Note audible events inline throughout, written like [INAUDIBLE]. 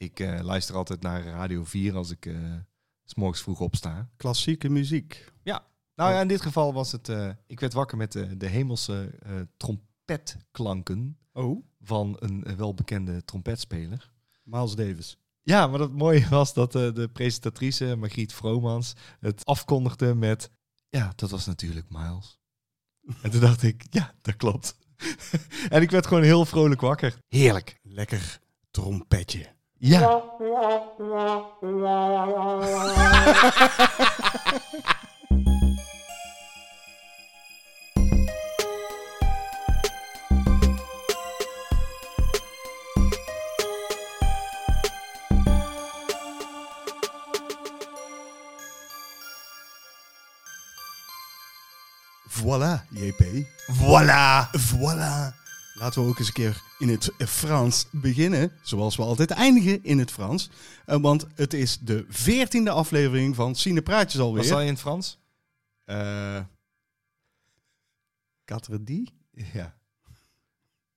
Ik eh, luister altijd naar Radio 4 als ik eh, s morgens vroeg opsta. Klassieke muziek. Nou ja, in dit geval was het... eh, ik werd wakker met de, hemelse trompetklanken Oh, van een welbekende trompetspeler. Miles Davis. Ja, maar het mooie [LAUGHS] was dat de presentatrice Margriet Vromans het afkondigde met... Ja, dat was natuurlijk Miles. [LAUGHS] En toen dacht ik, ja, dat klopt. [LAUGHS] en ik werd gewoon heel vrolijk wakker. Heerlijk. Lekker trompetje. Ja. Voilà, JP. Voilà. Voilà. Laten we ook eens een keer in het Frans beginnen. Zoals we altijd eindigen in het Frans. Eh, want het is de veertiende aflevering van Cinepraatjes alweer. Was dat in het Frans? Die? Ja.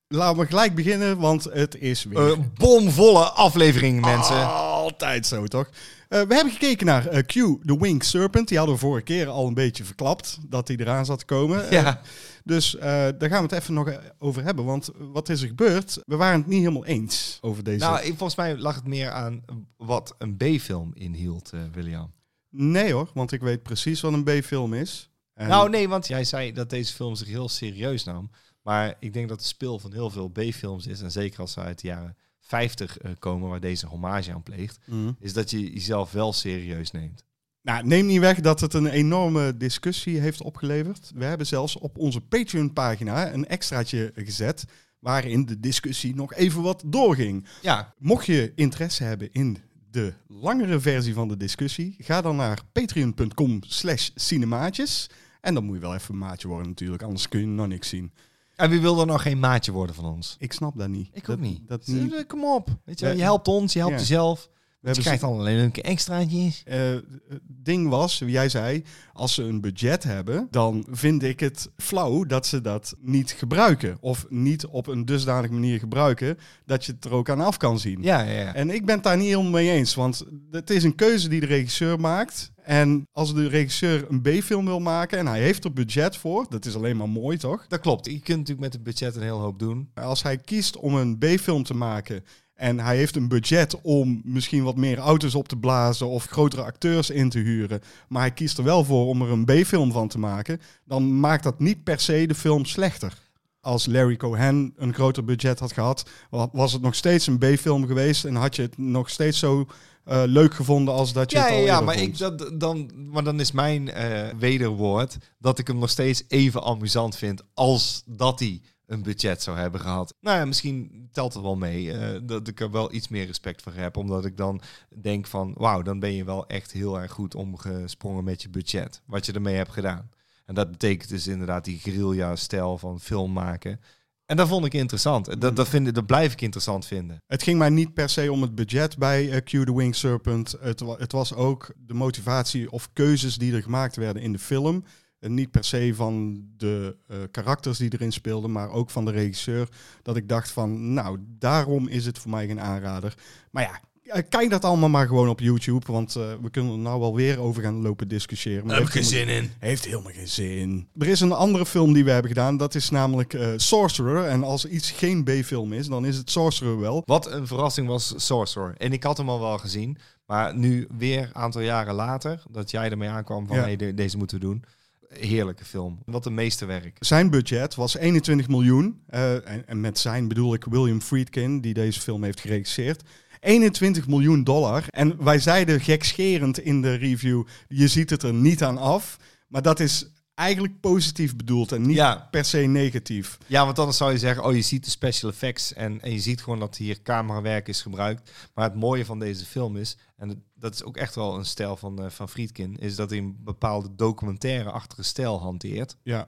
Laten we gelijk beginnen, want het is weer... Een bomvolle aflevering, mensen. Altijd zo, toch? Eh, we hebben gekeken naar eh, Q, The Winged Serpent. Die hadden we vorige keer al een beetje verklapt, dat hij eraan zat te komen. Ja. dus eh, daar gaan we het even nog over hebben. Want wat is er gebeurd? We waren het niet helemaal eens over deze... Nou, ik- volgens mij lag het meer aan wat een B-film inhield, William. Nee hoor, want ik weet precies wat een B-film is. En- Nou, nee, want jij zei dat deze film zich heel serieus nam. Maar ik denk dat het speel van heel veel B-films is. En zeker als ze uit de jaren 50 eh, komen, waar deze hommage aan pleegt. Mhm. Is dat je jezelf wel serieus neemt. Nou, neem niet weg dat het een enorme discussie heeft opgeleverd. We hebben zelfs op onze Patreon-pagina een extraatje gezet... waarin de discussie nog even wat doorging. Ja, Mocht je interesse hebben in de langere versie van de discussie... ga dan naar patreon.com slash cinemaatjes... En dan moet je wel even een maatje worden natuurlijk, anders kun je nog niks zien. En wie wil er nog geen maatje worden van ons? Ik snap dat niet. Ik dat, ook niet. Dat niet. Kom op. Weet je, wel, je helpt ons, je helpt jezelf. We je hebben krijgt dan alleen een keer extraatjes. Eh, het ding was, jij zei, als ze een budget hebben, dan vind ik het flauw dat ze dat niet gebruiken. Of niet op een dusdanige manier gebruiken dat je het er ook aan af kan zien. Ja, ja, ja. En ik ben het daar niet helemaal mee eens, want het is een keuze die de regisseur maakt. En als de regisseur een B-film wil maken en hij heeft er budget voor, dat is alleen maar mooi, toch? Dat klopt. Je kunt natuurlijk met het budget een heel hoop doen. Als hij kiest om een B-film te maken en hij heeft een budget om misschien wat meer auto's op te blazen of grotere acteurs in te huren, maar hij kiest er wel voor om er een B-film van te maken, dan maakt dat niet per se de film slechter. Als Larry Cohen een groter budget had gehad, wa- was het nog steeds een B-film geweest en had je het nog steeds zo eh, leuk gevonden als dat je Ja, het al ja maar, vond. ik, dat, dan, maar dan is mijn eh, wederwoord dat ik hem nog steeds even amusant vind als dat hij een budget zou hebben gehad. Nou ja, misschien telt het wel mee eh, dat ik er wel iets meer respect voor heb. Omdat ik dan denk van, wauw, dan ben je wel echt heel erg goed omgesprongen met je budget. Wat je ermee hebt gedaan. En dat betekent dus inderdaad die guerrilla-stijl van film maken. En dat vond ik interessant. Dat, dat, vind dat blijf ik interessant vinden. Het ging mij niet per se om het budget bij eh, Q the Winged Serpent. Het, het was ook de motivatie of keuzes die er gemaakt werden in de film. En niet per se van de eh, karakters die erin speelden, maar ook van de regisseur. Dat ik dacht van, nou, daarom is het voor mij geen aanrader. Maar ja, kijk dat allemaal maar gewoon op YouTube, want eh, we kunnen er nou wel weer over gaan lopen discussiëren. Maar heeft helemaal- in. heeft helemaal geen zin. Er is een andere film die we hebben gedaan. Dat is namelijk eh, Sorcerer. En als iets geen B-film is, dan is het Sorcerer wel. Wat een verrassing was Sorcerer. En ik had hem al wel gezien. Maar nu weer een aantal jaren later, dat jij ermee aankwam van Ja. hey, de- deze moeten we doen. Heerlijke film. Wat een meesterwerk. Zijn budget was 21 miljoen. Eh, en, en met zijn bedoel ik William Friedkin, die deze film heeft geregisseerd. 21 miljoen dollar. En wij zeiden gekscherend in de review, je ziet het er niet aan af. Maar dat is eigenlijk positief bedoeld en niet Ja. per se negatief. Ja, want anders zou je zeggen, oh je ziet de special effects en, en je ziet gewoon dat hier camerawerk is gebruikt. Maar het mooie van deze film is, en dat is ook echt wel een stijl van, eh, van Friedkin, is dat hij een bepaalde documentaire-achtige stijl hanteert. Ja,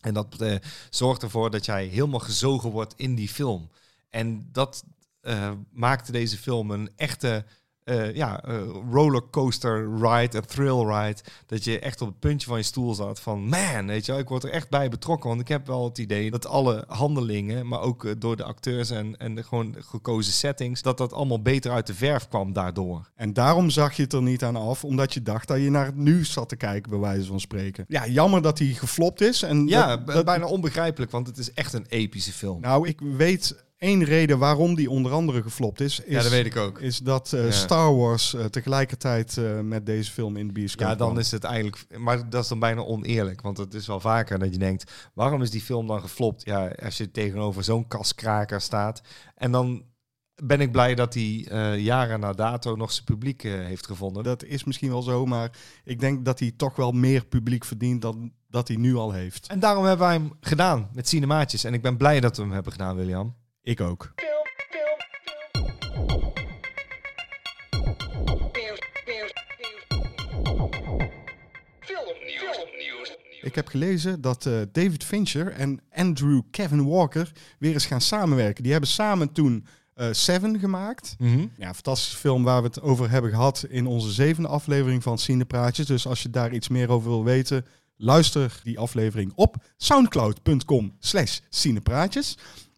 En dat eh, zorgt ervoor dat jij helemaal gezogen wordt in die film. En dat eh, maakte deze film een echte eh, ja, eh, rollercoaster ride, een thrill ride. Dat je echt op het puntje van je stoel zat van man, weet je wel, ik word er echt bij betrokken. Want ik heb wel het idee dat alle handelingen, maar ook door de acteurs en, en de gewoon gekozen settings, dat dat allemaal beter uit de verf kwam daardoor. En daarom zag je het er niet aan af, omdat je dacht dat je naar het nu zat te kijken, bij wijze van spreken. Ja, jammer dat hij geflopt is. En Ja, dat- b- dat- bijna onbegrijpelijk, want het is echt een epische film. Nou, ik weet één reden waarom die onder andere geflopt is. is ja, dat weet ik ook. Is dat eh, Ja. Star Wars eh, tegelijkertijd eh, met deze film in de bioscoop Ja, dan kwam. is het eigenlijk... Maar dat is dan bijna oneerlijk. Want het is wel vaker dat je denkt... waarom is die film dan geflopt? Ja, als je tegenover zo'n kaskraker staat. En dan ben ik blij dat hij jaren na dato nog zijn publiek heeft gevonden. Dat is misschien wel zo, maar ik denk dat hij toch wel meer publiek verdient dan dat hij nu al heeft. En daarom hebben wij hem gedaan met cinemaatjes. En ik ben blij dat we hem hebben gedaan, William. Ik ook. Ik heb gelezen dat eh, David Fincher en Andrew Kevin Walker weer eens gaan samenwerken. Die hebben samen toen eh, Seven gemaakt. Ja, een fantastische film waar we het over hebben gehad in onze zevende aflevering van Cinepraatjes. Dus als je daar iets meer over wil weten, luister die aflevering op soundcloud.com slash cinepraatjes.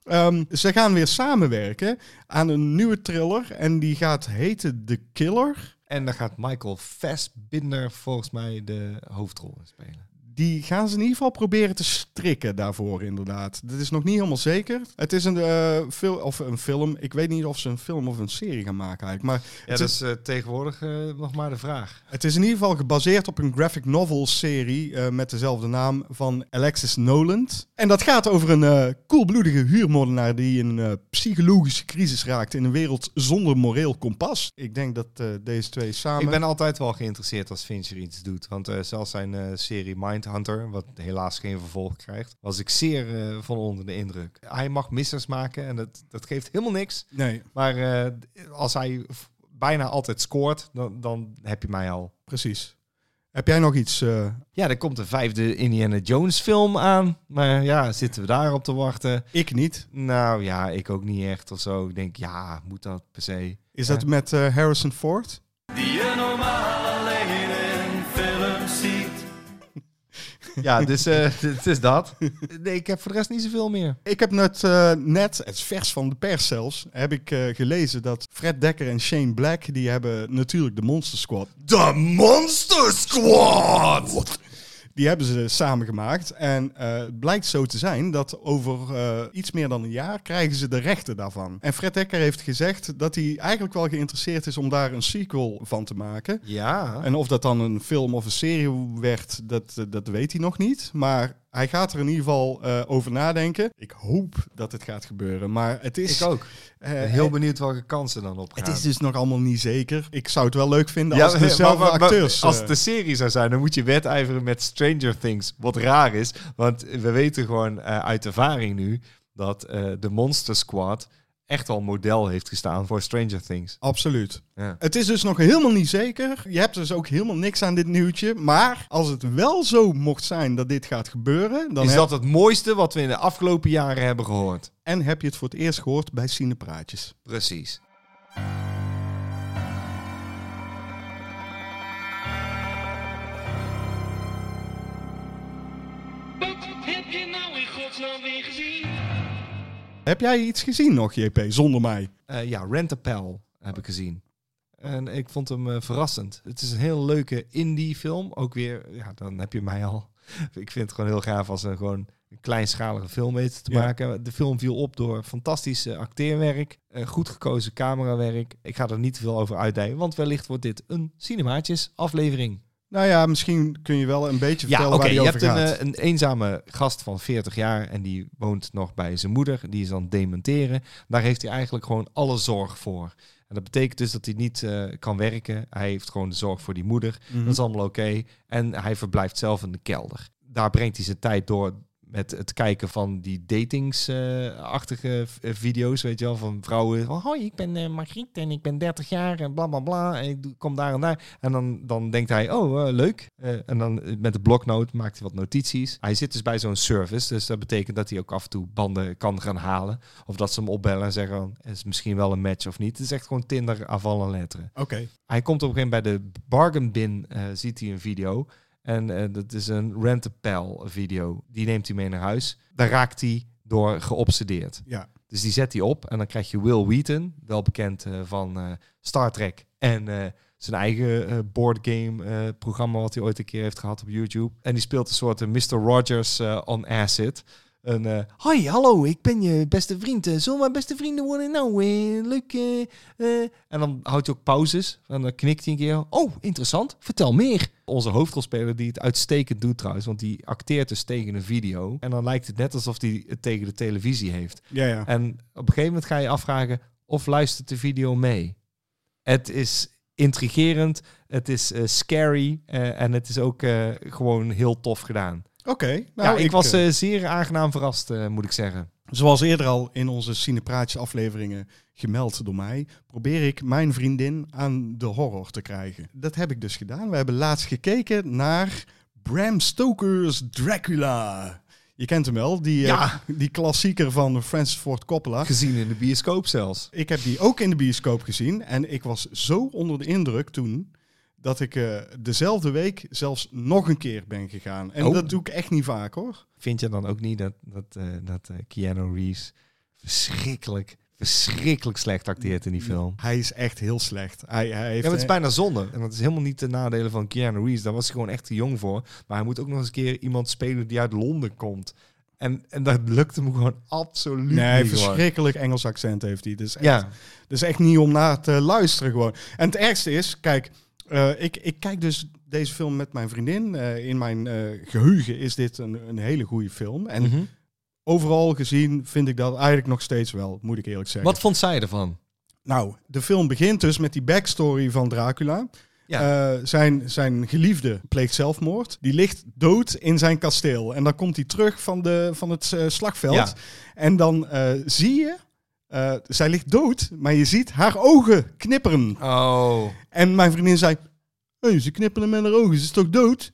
Ehm, ze gaan weer samenwerken aan een nieuwe thriller en die gaat heten The Killer. En dan gaat Michael Fassbinder volgens mij de hoofdrol in spelen. Die gaan ze in ieder geval proberen te strikken daarvoor, inderdaad. Dat is nog niet helemaal zeker. Het is een, fil of een film. Ik weet niet of ze een film of een serie gaan maken eigenlijk. Maar Ja, het, dat is, eh, tegenwoordig eh, nog maar de vraag. het is in ieder geval gebaseerd op een graphic novel serie met dezelfde naam van Alexis Noland. En dat gaat over een koelbloedige huurmoordenaar die in een psychologische crisis raakt in een wereld zonder moreel kompas. Ik denk dat deze twee samen... Ik ben altijd wel geïnteresseerd als Fincher iets doet. Want zelfs zijn serie Mindhunter, wat helaas geen vervolg krijgt, was ik zeer eh, van onder de indruk. Hij mag missers maken en dat, dat geeft helemaal niks. Nee, Maar eh, als hij bijna altijd scoort, dan, dan heb je mij al. precies. Heb jij nog iets... eh, Ja, er komt een vijfde Indiana Jones film aan. Maar ja, zitten we daarop te wachten? ik niet. Nou ja, ik ook niet echt of zo. Ik denk, ja, moet dat per se? Is Ja. dat met eh, Harrison Ford? Die Ja, dus eh, [LAUGHS] het is dat. Nee, ik heb voor de rest niet zoveel meer. Ik heb net, eh, net, het is vers van de pers zelfs, heb ik eh, gelezen dat Fred Dekker en Shane Black, die hebben natuurlijk de Monster Squad. The Monster Squad! Die hebben ze samen gemaakt. En eh, het blijkt zo te zijn dat over eh, iets meer dan een jaar krijgen ze de rechten daarvan. En Fred Dekker heeft gezegd dat hij eigenlijk wel geïnteresseerd is om daar een sequel van te maken. Ja. En of dat dan een film of een serie werd, dat, eh, dat weet hij nog niet. Maar hij gaat er in ieder geval eh, over nadenken. Ik hoop dat het gaat gebeuren. Maar het is... Ik ook. eh, Heel benieuwd welke kansen dan op gaan. het is dus nog allemaal niet zeker. Ik zou het wel leuk vinden Ja, als dezelfde maar- maar- maar acteurs... Als eh, het een serie zou zijn, dan moet je wedijveren met Stranger Things. Wat raar is, want we weten gewoon eh, uit ervaring nu dat eh, de Monster Squad echt al model heeft gestaan voor Stranger Things. Absoluut. Ja. Het is dus nog helemaal niet zeker. Je hebt dus ook helemaal niks aan dit nieuwtje. Maar als het wel zo mocht zijn dat dit gaat gebeuren... Dan is heb- dat het mooiste wat we in de afgelopen jaren hebben gehoord? En heb je het voor het eerst gehoord bij Cinepraatjes. Precies. Heb jij iets gezien nog, JP, zonder mij? Eh, ja, Rent-A-Pal heb ik gezien. En ik vond hem eh, verrassend. Het is een heel leuke indie film. Ook weer, ja, dan heb je mij al. [LAUGHS] Ik vind het gewoon heel gaaf als een gewoon een kleinschalige film weten te Ja. maken. De film viel op door fantastisch eh, acteerwerk, goed gekozen camerawerk. Ik ga er niet te veel over uitdijen, want wellicht wordt dit een cinemaatjes aflevering. Nou ja, misschien kun je wel een beetje Ja, vertellen waar die Je over hebt een, gaat. eh, een eenzame gast van 40 jaar en die woont nog bij zijn moeder. Die is aan het dementeren. Daar heeft hij eigenlijk gewoon alle zorg voor. En dat betekent dus dat hij niet eh, kan werken. Hij heeft gewoon de zorg voor die moeder. Mhm. Dat is allemaal oké. En hij verblijft zelf in de kelder. Daar brengt hij zijn tijd door met het kijken van die datingsachtige video's, weet je wel, van vrouwen. Van, hoi, ik ben eh, Margriet en ik ben 30 jaar en bla bla bla. En ik kom daar en daar. En dan, dan denkt hij, oh, eh, leuk. Eh, en dan eh, met de bloknoot maakt hij wat notities. Hij zit dus bij zo'n service, dus dat betekent dat hij ook af en toe banden kan gaan halen. Of dat ze hem opbellen en zeggen, is misschien wel een match of niet. Het is echt gewoon Tinder aanvallen letteren. Oké. Hij komt op een gegeven moment bij de bargain bin, eh, ziet hij een video. En eh, dat is een rent-a-pal video. Die neemt hij mee naar huis. Daar raakt hij door geobsedeerd. Ja. Dus die zet hij op en dan krijg je Will Wheaton, wel bekend eh, van eh, Star Trek en zijn eigen boardgame programma wat hij ooit een keer heeft gehad op YouTube. En die speelt een soort Mr. Rogers on acid. Een, eh, Hoi, hallo, ik ben je beste vriend. Zullen we beste vrienden worden? Nou, eh, leuk. eh, eh." En dan houdt hij ook pauzes. En dan knikt hij een keer. Oh, interessant. Vertel meer. Onze hoofdrolspeler die het uitstekend doet trouwens. Want die acteert dus tegen een video. En dan lijkt het net alsof hij het tegen de televisie heeft. Ja, ja. En op een gegeven moment ga je afvragen of luistert de video mee. Het is intrigerend, het is eh, scary eh, en het is ook eh, gewoon heel tof gedaan. Oké. nou, ja, ik, was eh, eh, zeer aangenaam verrast, moet ik zeggen. Zoals eerder al in onze Cinepraatjes afleveringen gemeld door mij, probeer ik mijn vriendin aan de horror te krijgen. Dat heb ik dus gedaan. We hebben laatst gekeken naar Bram Stoker's Dracula. Je kent hem wel, die, eh, die klassieker van Francis Ford Coppola. Gezien in de bioscoop zelfs. Ik heb die ook in de bioscoop gezien en ik was zo onder de indruk toen dat ik eh, dezelfde week zelfs nog een keer ben gegaan. En Oh. dat doe ik echt niet vaak hoor. Vind je dan ook niet dat, dat, eh, dat eh, Keanu Reeves verschrikkelijk, verschrikkelijk slecht acteert in die film? Hij is echt heel slecht. Hij, hij heeft, Ja, maar het is eh, bijna zonde. En dat is helemaal niet de nadelen van Keanu Reeves. Daar was hij gewoon echt te jong voor. Maar hij moet ook nog eens een keer iemand spelen die uit Londen komt. En, en dat lukt hem gewoon absoluut Nee, niet. verschrikkelijk Engels accent heeft hij. Dus echt, Ja, dus echt niet om naar te luisteren gewoon. En het ergste is, kijk, ik, ik kijk dus deze film met mijn vriendin. Eh, in mijn eh, geheugen is dit een, een hele goede film. En Mhm. overal gezien vind ik dat eigenlijk nog steeds wel, moet ik eerlijk zeggen. Wat vond zij ervan? Nou, de film begint dus met die backstory van Dracula. Ja. Eh, zijn, zijn geliefde pleegt zelfmoord. Die ligt dood in zijn kasteel. En dan komt hij terug van, de, van het slagveld. Ja. En dan zie je, zij ligt dood, maar je ziet haar ogen knipperen. Oh. En mijn vriendin zei, hey, ze knipperen met haar ogen, ze is toch dood?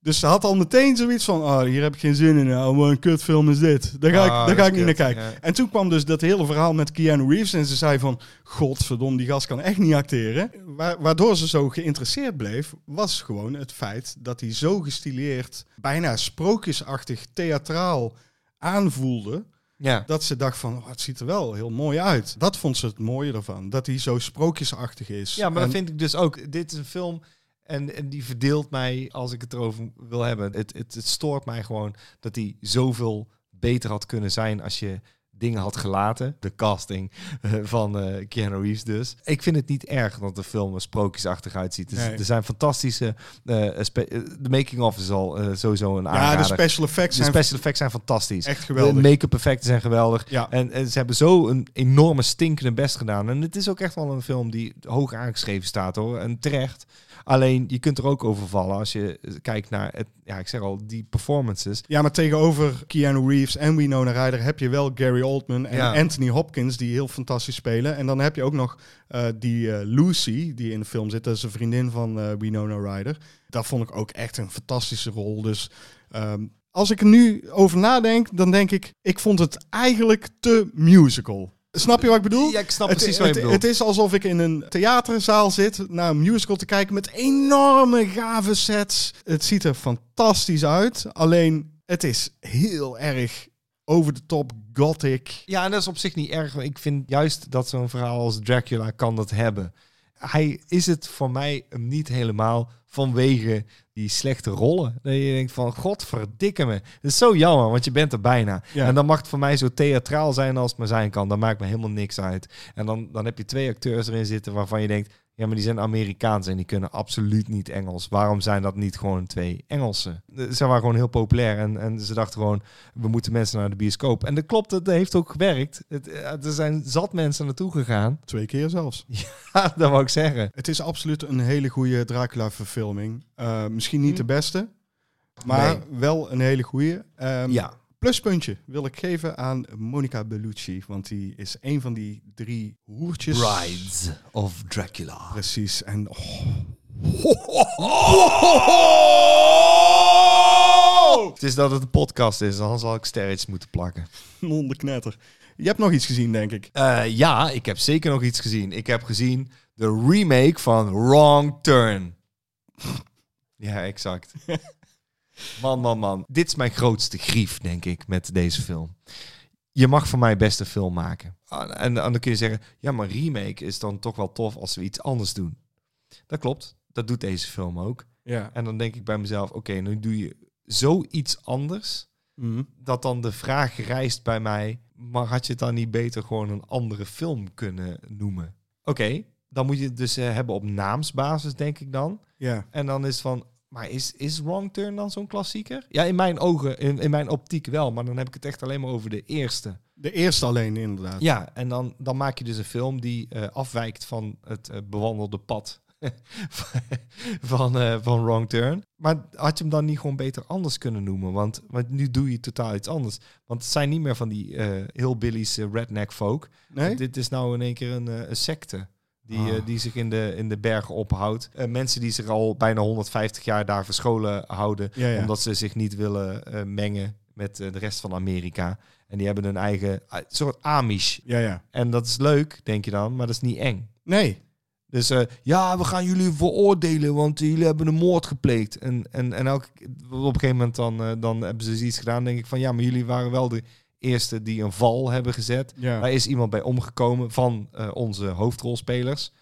Dus ze had al meteen zoiets van, oh, hier heb ik geen zin in. Oh, een kutfilm is dit. Daar ga ik, Ah, daar ga ik niet naar kijken. ja. En toen kwam dus dat hele verhaal met Keanu Reeves. En ze zei van, godverdomme, die gast kan echt niet acteren. Wa- waardoor ze zo geïnteresseerd bleef, was gewoon het feit dat hij zo gestileerd, bijna sprookjesachtig, theatraal aanvoelde. Ja. Dat ze dacht van, oh, het ziet er wel heel mooi uit. Dat vond ze het mooie ervan. Dat hij zo sprookjesachtig is. ja, maar En- dat vind ik dus ook. Dit is een film en, en die verdeelt mij als ik het erover wil hebben. Het, het, het stoort mij gewoon dat hij zoveel beter had kunnen zijn als je dingen had gelaten. De casting eh, van eh Keanu Reeves dus. Ik vind het niet erg dat de film er sprookjesachtig uitziet. Dus, Nee. Er zijn fantastische... eh, De making-of is al sowieso een ja, aanrader. de special effects De zijn special effects zijn fantastisch. echt De geweldig. make-up effecten zijn geweldig. Ja. En, en ze hebben zo een enorme stinkende best gedaan. En het is ook echt wel een film die hoog aangeschreven staat hoor. En terecht. Alleen je kunt er ook over vallen als je kijkt naar het, ja, ik zeg al, die performances. Ja, maar tegenover Keanu Reeves en Winona Ryder heb je wel Gary Oldman en Ja. Anthony Hopkins die heel fantastisch spelen. En dan heb je ook nog eh, die eh, Lucy die in de film zit. Dat is een vriendin van eh, Winona Ryder. Dat vond ik ook echt een fantastische rol. Dus ehm, als ik er nu over nadenk, dan denk ik, ik vond het eigenlijk te musical. Snap je wat ik bedoel? Ja, ik snap Het- precies wat je bedoelt. het is alsof ik in een theaterzaal zit naar een musical te kijken met enorme gave sets. Het ziet er fantastisch uit. Alleen het is heel erg over de top gothic. Ja, en dat is op zich niet erg. Ik vind juist dat zo'n verhaal als Dracula kan dat hebben. Hij is het voor mij hem niet helemaal vanwege die slechte rollen. Dat je denkt van, godverdikke me. Dat is zo jammer, want je bent er bijna. Ja. En dan mag het voor mij zo theatraal zijn als het maar zijn kan. Dan maakt me helemaal niks uit. En dan, dan heb je twee acteurs erin zitten waarvan je denkt... Ja, maar die zijn Amerikaans en die kunnen absoluut niet Engels. Waarom zijn dat niet gewoon twee Engelsen? Eh, Ze waren gewoon heel populair en, en ze dachten gewoon... we moeten mensen naar de bioscoop. En dat klopt, dat heeft ook gewerkt. Het, eh, er zijn zat mensen naartoe gegaan. [LAUGHS] Twee keer zelfs. Ja, dat wou ik zeggen. Het is absoluut een hele goede Dracula-verfilming. Eh, misschien niet Hm. de beste, maar wel een hele goede. Ehm, Ja. Pluspuntje wil ik geven aan Monica Bellucci. Want die is een van die drie hoertjes. Brides of Dracula. Precies. En oh, Het is dat het een podcast is, dan zal ik sterretjes moeten plakken. onderknetter. Je hebt nog iets gezien, denk ik. Eh, ja, ik heb zeker nog iets gezien. Ik heb gezien de remake van Wrong Turn. ja, exact. [LAUGHS] Man, man, man. Dit is mijn grootste grief, denk ik, met deze film. Je mag van mij best een film maken. Ah, En, en dan kun je zeggen, ja, maar remake is dan toch wel tof als we iets anders doen. Dat klopt. Dat doet deze film ook. Ja. En dan denk ik bij mezelf, oké, nu doe je zoiets anders Mhm. dat dan de vraag rijst bij mij, maar had je het dan niet beter gewoon een andere film kunnen noemen? Oké, dan moet je het dus eh, hebben op naamsbasis, denk ik dan. Ja. En dan is het van, maar is, is Wrong Turn dan zo'n klassieker? Ja, in mijn ogen, in, in mijn optiek wel, maar dan heb ik het echt alleen maar over de eerste. De eerste alleen, inderdaad. Ja, en dan, dan maak je dus een film die eh, afwijkt van het eh, bewandelde pad [LAUGHS] van, eh, van Wrong Turn. Maar had je hem dan niet gewoon beter anders kunnen noemen? Want, want nu doe je totaal iets anders. Want het zijn niet meer van die eh hillbillies redneck folk. Nee? Dit is nou in één keer een, een secte. Die, Ah. eh, die zich in de, in de bergen ophoudt. Eh, mensen die zich al bijna 150 jaar daar verscholen houden. Ja, ja. Omdat ze zich niet willen eh, mengen met de rest van Amerika. En die hebben een eigen soort Amish. Ja, ja. En dat is leuk, denk je dan, maar dat is niet eng. Nee. Dus ja, we gaan jullie veroordelen, want jullie hebben een moord gepleegd. En, en, en elke, op een gegeven moment dan, dan hebben ze dus iets gedaan. denk ik van ja, maar jullie waren wel de eerste die een val hebben gezet. Ja. Daar is iemand bij omgekomen van eh, onze hoofdrolspelers.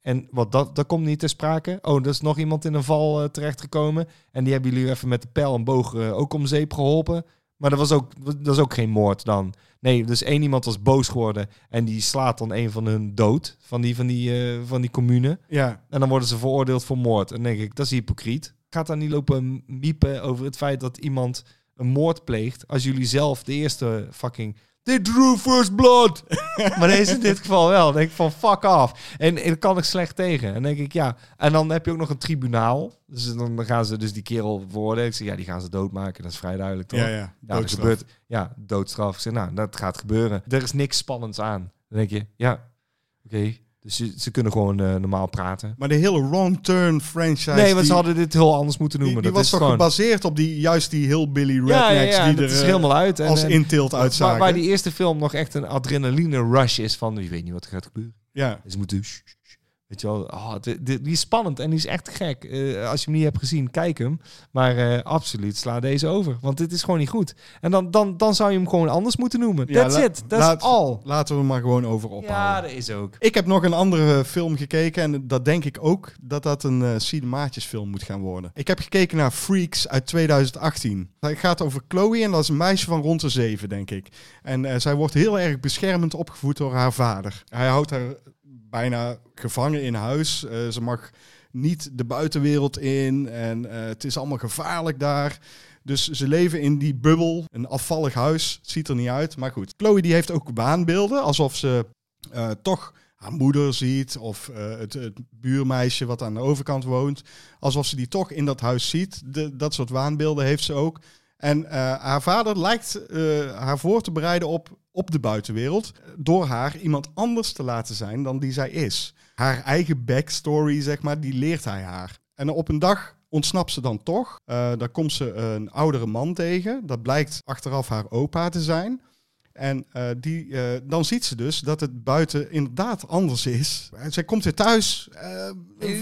En wat dat, dat komt niet ter sprake. Oh, er is nog iemand in een val eh, terechtgekomen. En die hebben jullie even met de pijl en boog eh, ook om zeep geholpen. Maar dat was ook, dat is ook geen moord dan. Nee, dus één iemand was boos geworden. En die slaat dan een van hun dood. Van die, van die, van die commune. Ja. En dan worden ze veroordeeld voor moord. En dan denk ik, dat is hypocriet. Gaat dan niet lopen miepen over het feit dat iemand een moord pleegt. Als jullie zelf de eerste fucking... They drew first blood. [LAUGHS] maar deze is in dit geval wel. Dan denk ik van fuck off. En, en daar kan ik slecht tegen. En dan denk ik ja. En dan heb je ook nog een tribunaal. Dus dan gaan ze dus die kerel veroordelen. Ik zeg ja, die gaan ze doodmaken. Dat is vrij duidelijk toch? Ja, ja. Ja, dat Doodstraf. gebeurt. Ja, doodstraf. Ik zeg, nou, dat gaat gebeuren. Er is niks spannends aan. Dan denk je, ja, oké. Dus ze, ze kunnen gewoon eh, normaal praten. Maar de hele Wrong Turn franchise... nee, want die, ze hadden dit heel anders moeten die, noemen. die dat was toch gewoon... gebaseerd op die, juist die hillbilly rednecks ja, ja, ja, die er is eh, helemaal uit. En, als intilt uitzagen. waar, waar die eerste film nog echt een adrenaline rush is van, je weet niet wat er gaat gebeuren. Ja. Ze moeten... Weet je wel, oh, die, is spannend en die is echt gek. Eh, als je hem niet hebt gezien, kijk hem. Maar eh, absoluut, sla deze over. Want dit is gewoon niet goed. En dan, dan, dan zou je hem gewoon anders moeten noemen. Ja, That's it. That's laat- all. Laten we er maar gewoon over Ja, ophouden. dat is ook. Ik heb nog een andere film gekeken en dat denk ik ook dat dat een uh, cinemaatjesfilm moet gaan worden. Ik heb gekeken naar Freaks uit 2018. Het gaat over Chloe en dat is een meisje van rond de zeven, denk ik. En zij wordt heel erg beschermend opgevoed door haar vader. Hij houdt haar bijna gevangen in huis. Eh, ze mag niet de buitenwereld in en eh, het is allemaal gevaarlijk daar. Dus ze leven in die bubbel, een afvallig huis. Het ziet er niet uit, maar goed. Chloe die heeft ook waanbeelden, alsof ze eh, toch haar moeder ziet of het, het buurmeisje wat aan de overkant woont. Alsof ze die toch in dat huis ziet. De, dat soort waanbeelden heeft ze ook. En eh, haar vader lijkt eh, haar voor te bereiden op, op de buitenwereld. Door haar iemand anders te laten zijn dan die zij is. Haar eigen backstory, zeg maar, die leert hij haar. En op een dag ontsnapt ze dan toch. Uh, dan komt ze een oudere man tegen. Dat blijkt achteraf haar opa te zijn. En uh, die, uh, dan ziet ze dus dat het buiten inderdaad anders is. Zij komt weer thuis.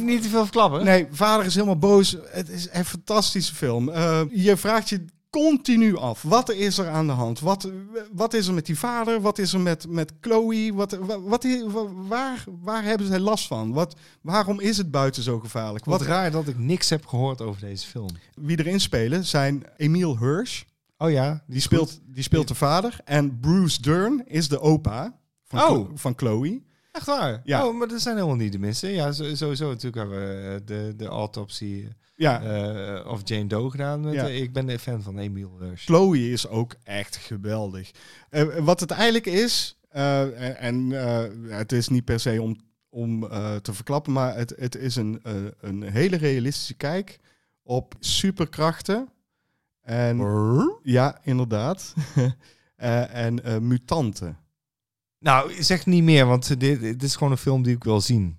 Niet te veel verklappen. Nee, vader is helemaal boos. Het is een fantastische film. Je vraagt je continu af. Wat is er aan de hand? Wat, wat is er met die vader? Wat is er met, met Chloe? Wat, wat, wat, waar, waar hebben zij last van? Wat, waarom is het buiten zo gevaarlijk? Wat, wat raar dat ik niks heb gehoord over deze film. Wie erin spelen zijn Emile Hirsch. Oh ja, die speelt, die speelt de vader. En Bruce Dern is de opa van, oh. Van Chloe. Echt waar? Ja. Oh, maar dat zijn helemaal niet de mensen. Ja, sowieso natuurlijk hebben we de, de autopsie ja. uh, of Jane Doe gedaan. Met, ja. uh, ik ben een fan van Emile Hirsch. Chloe is ook echt geweldig. Uh, wat het eigenlijk is, uh, en het is niet per se om, om te verklappen, maar het, het is een, een hele realistische kijk op superkrachten. En ja, inderdaad. [LAUGHS] Eh, en eh, mutanten. Nou, zeg niet meer, want dit, dit is gewoon een film die ik wil zien.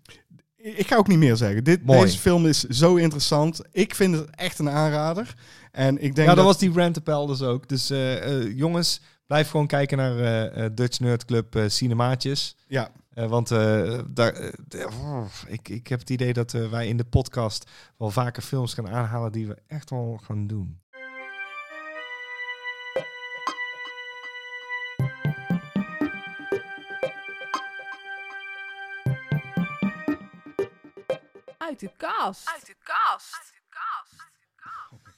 Ik ga ook niet meer zeggen. Dit, Mooi. deze film is zo interessant. Ik vind het echt een aanrader. En ik denk ja, dat dat was die Rantapel dus ook. Dus eh, eh, jongens, blijf gewoon kijken naar eh, Dutch Nerd Club Cinemaatjes. Ja, want daar, oh, ik, ik heb het idee dat wij in de podcast wel vaker films gaan aanhalen die we echt wel gaan doen. Uit de kast. Uit de kast.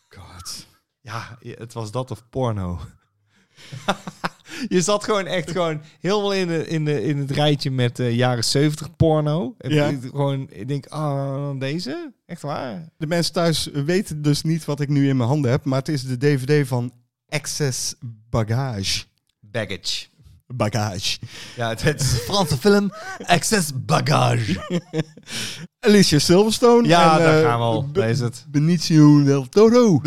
god. Ja, het was dat of porno. [LAUGHS] je zat gewoon echt gewoon helemaal in, de, in, de, in het rijtje met eh, jaren 70 porno. En Ja. ik- Gewoon, ik denk, ah, deze? Echt waar? De mensen thuis weten dus niet wat ik nu in mijn handen heb. Maar het is de DVD van Access Bagage. Baggage. Bagage. Ja, het, het is een Franse film. Access Bagage. [LAUGHS] Alicia Silverstone. Ja, en, daar eh, gaan we al. Be- Daar is het. Benicio del Toro.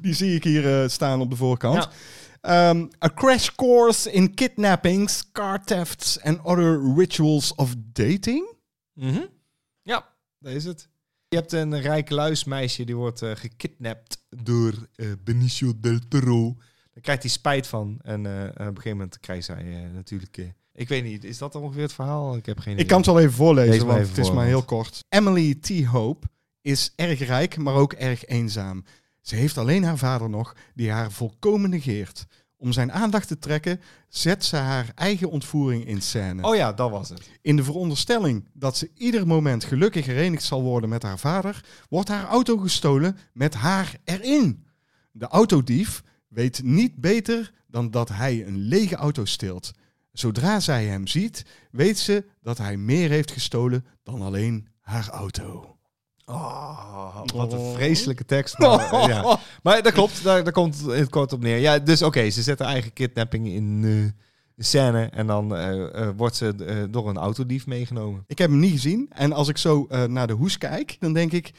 Die zie ik hier eh, staan op de voorkant. Um, a crash course in kidnappings, car thefts and other rituals of dating. Mhm. Ja, daar is het. Je hebt een rijk luismeisje die wordt eh, gekidnapt door eh, Benicio del Toro. Daar krijgt hij spijt van. En eh, op een gegeven moment krijgt zij eh, natuurlijk... eh, ik weet niet, is dat ongeveer het verhaal? Ik heb geen idee. Ik kan het wel even voorlezen, want even het is voor, maar heel kort. Emily T. Hope is erg rijk, maar ook erg eenzaam. Ze heeft alleen haar vader nog, die haar volkomen negeert. Om zijn aandacht te trekken, zet ze haar eigen ontvoering in scène. Oh ja, dat was het. In de veronderstelling dat ze ieder moment gelukkig herenigd zal worden met haar vader, wordt haar auto gestolen met haar erin. De autodief weet niet beter dan dat hij een lege auto steelt. Zodra zij hem ziet, weet ze dat hij meer heeft gestolen dan alleen haar auto. Oh, wat een vreselijke tekst. Maar, [LAUGHS] ja. maar dat klopt, daar, daar komt het kort op neer. Ja, dus oké, ze zetten eigen kidnapping in eh, de scène en dan eh, eh, wordt ze eh, door een autodief meegenomen. Ik heb hem niet gezien en als ik zo eh, naar de hoes kijk, dan denk ik...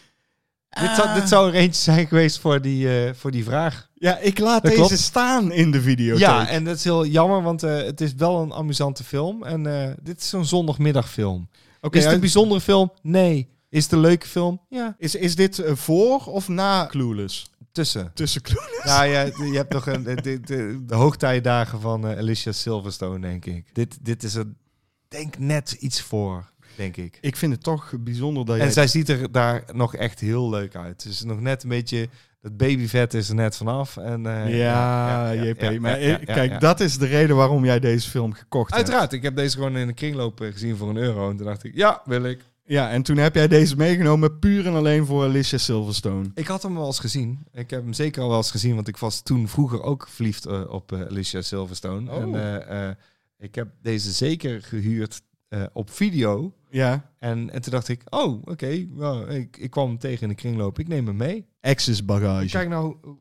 Dit, zou, ah, dit zou er eentje zijn geweest voor die, eh, voor die vraag. Ja, ik laat Dat deze klopt. staan in de video. Ja, en dat is heel jammer, want eh, het is wel een amusante film. En eh, dit is zo'n zondagmiddagfilm. Oké, is het een en- bijzondere film? Nee. Is het een leuke film? Ja. is, is dit eh, voor of na Clueless? Tussen. Tussen Clueless? Ja, ja, je hebt nog een, de, de, de, de hoogtijdagen van Alicia Silverstone, denk ik. Dit, dit is er, denk net iets voor, denk ik. Ik vind het toch bijzonder dat jij... En zij ziet er daar nog echt heel leuk uit. Dus nog net een beetje, dat babyvet is er net vanaf. En, eh, ja, JP. ja, maar ja, ik- ja, kijk, dat is de reden waarom jij deze film gekocht hebt. Uiteraard, ik heb deze gewoon in de kringloop eh, gezien voor een euro. En toen dacht ik, ja, wil ik. Ja, en toen heb jij deze meegenomen puur en alleen voor Alicia Silverstone. Ik had hem wel eens gezien. Ik heb hem zeker al wel eens gezien, want ik was toen vroeger ook verliefd eh, op Alicia Silverstone. Oh. En ik heb deze zeker gehuurd eh, op video. Ja, En, en toen dacht ik, oh, oké, ik, ik kwam hem tegen in de kringloop. Ik neem hem mee. access bagage. Kijk nou hoe,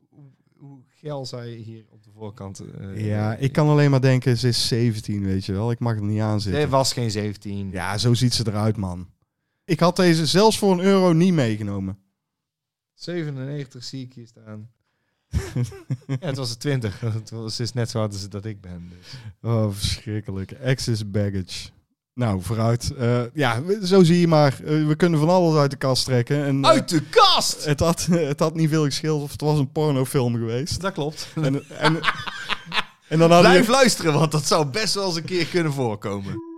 hoe, geil zij hier op de voorkant... eh, Ja, ik kan alleen maar denken, ze is 17, weet je wel. Ik mag er niet aan Ze zitten. was geen 17. Ja, zo ziet ze eruit, man. Ik had deze zelfs voor een euro niet meegenomen. 97 zie ik hier staan. [LAUGHS] ja, het was een 20. [LAUGHS] Het was, is net zo oud als dat ik ben. Dus. Oh, verschrikkelijk. Access baggage. Nou, vooruit. Eh, ja, zo zie je maar. Eh, we kunnen van alles uit de kast trekken. En, eh, Uit de kast! het, had, [LAUGHS] het had niet veel gescheeld of het was een pornofilm geweest. Dat klopt. En, en, en dan Blijf luisteren, want dat zou best wel eens een keer kunnen voorkomen.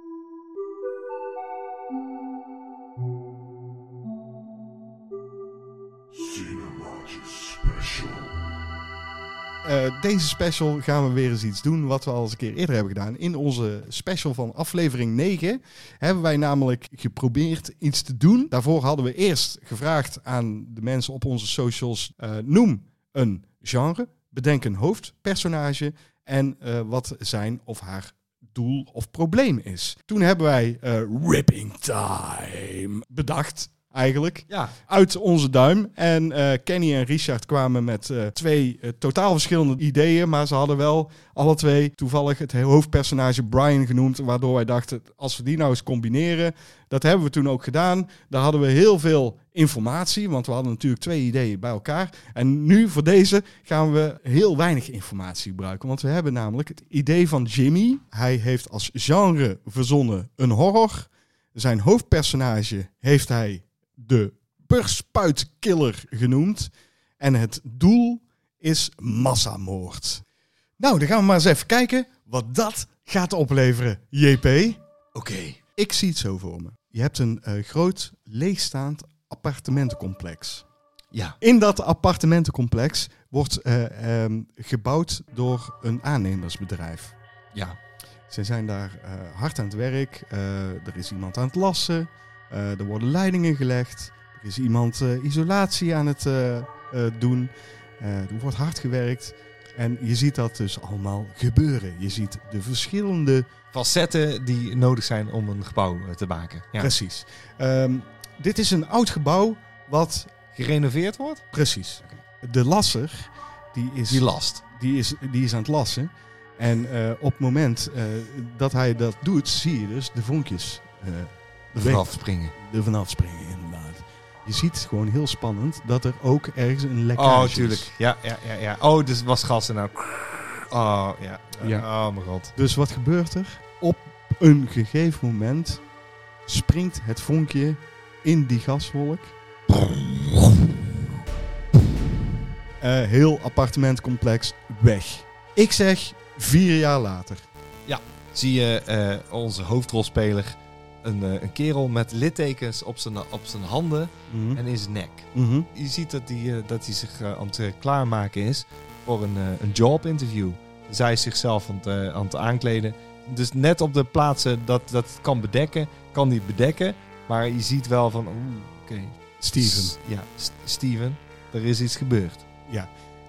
Eh, deze special gaan we weer eens iets doen wat we al eens een keer eerder hebben gedaan. In onze special van aflevering 9 hebben wij namelijk geprobeerd iets te doen. Daarvoor hadden we eerst gevraagd aan de mensen op onze socials: eh, noem een genre, bedenk een hoofdpersonage en eh, wat zijn of haar doel of probleem is. Toen hebben wij Ripping Time bedacht. Eigenlijk. Ja, Uit onze duim. En eh, Kenny en Richard kwamen met eh, twee eh, totaal verschillende ideeën. Maar ze hadden wel alle twee toevallig het hoofdpersonage Brian genoemd. Waardoor wij dachten, als we die nou eens combineren. Dat hebben we toen ook gedaan. Daar hadden we heel veel informatie. Want we hadden natuurlijk twee ideeën bij elkaar. En nu voor deze gaan we heel weinig informatie gebruiken. Want we hebben namelijk het idee van Jimmy. Hij heeft als genre verzonnen een horror. Zijn hoofdpersonage heeft hij de burspuitkiller genoemd. En het doel is massamoord. Nou, dan gaan we maar eens even kijken wat dat gaat opleveren, JP. oké. Ik zie het zo voor me. Je hebt een eh, groot leegstaand appartementencomplex. Ja, In dat appartementencomplex wordt eh, ehm, gebouwd door een aannemersbedrijf. ja. Ze zijn daar eh, hard aan het werk. Er is iemand aan het lassen. Eh, er worden leidingen gelegd. Er is iemand eh, isolatie aan het eh, doen. Er wordt hard gewerkt. En je ziet dat dus allemaal gebeuren. Je ziet de verschillende... Facetten die nodig zijn om een gebouw te maken. Ja. Precies. Ehm, dit is een oud gebouw wat... Gerenoveerd wordt? Precies. De lasser, die is, Die last. die is, die is aan het lassen. En op het moment dat hij dat doet, zie je dus de vonkjes Er vanaf springen. er vanaf springen, inderdaad. Je ziet gewoon heel spannend dat er ook ergens een lekkage Oh, is. tuurlijk. Ja, ja, ja, ja. Oh, dus was gas en nou. Oh, ja. Ja. Oh, mijn god. Dus wat gebeurt er? Op een gegeven moment springt het vonkje in die gaswolk. Eh, heel appartementcomplex weg. Ik zeg vier jaar later. Zie je eh, onze hoofdrolspeler, een, eh, een kerel met littekens op zijn, op zijn handen Mhm. en in zijn nek. Mhm. Je ziet dat hij, eh, dat hij zich eh, aan het klaarmaken is voor een, een jobinterview. Dus hij is zichzelf aan het, aan het aankleden. Dus net op de plaatsen dat dat het kan bedekken, kan hij bedekken. Maar je ziet wel van, oeh, oké. Steven. S- Ja, S- Steven, er is iets gebeurd.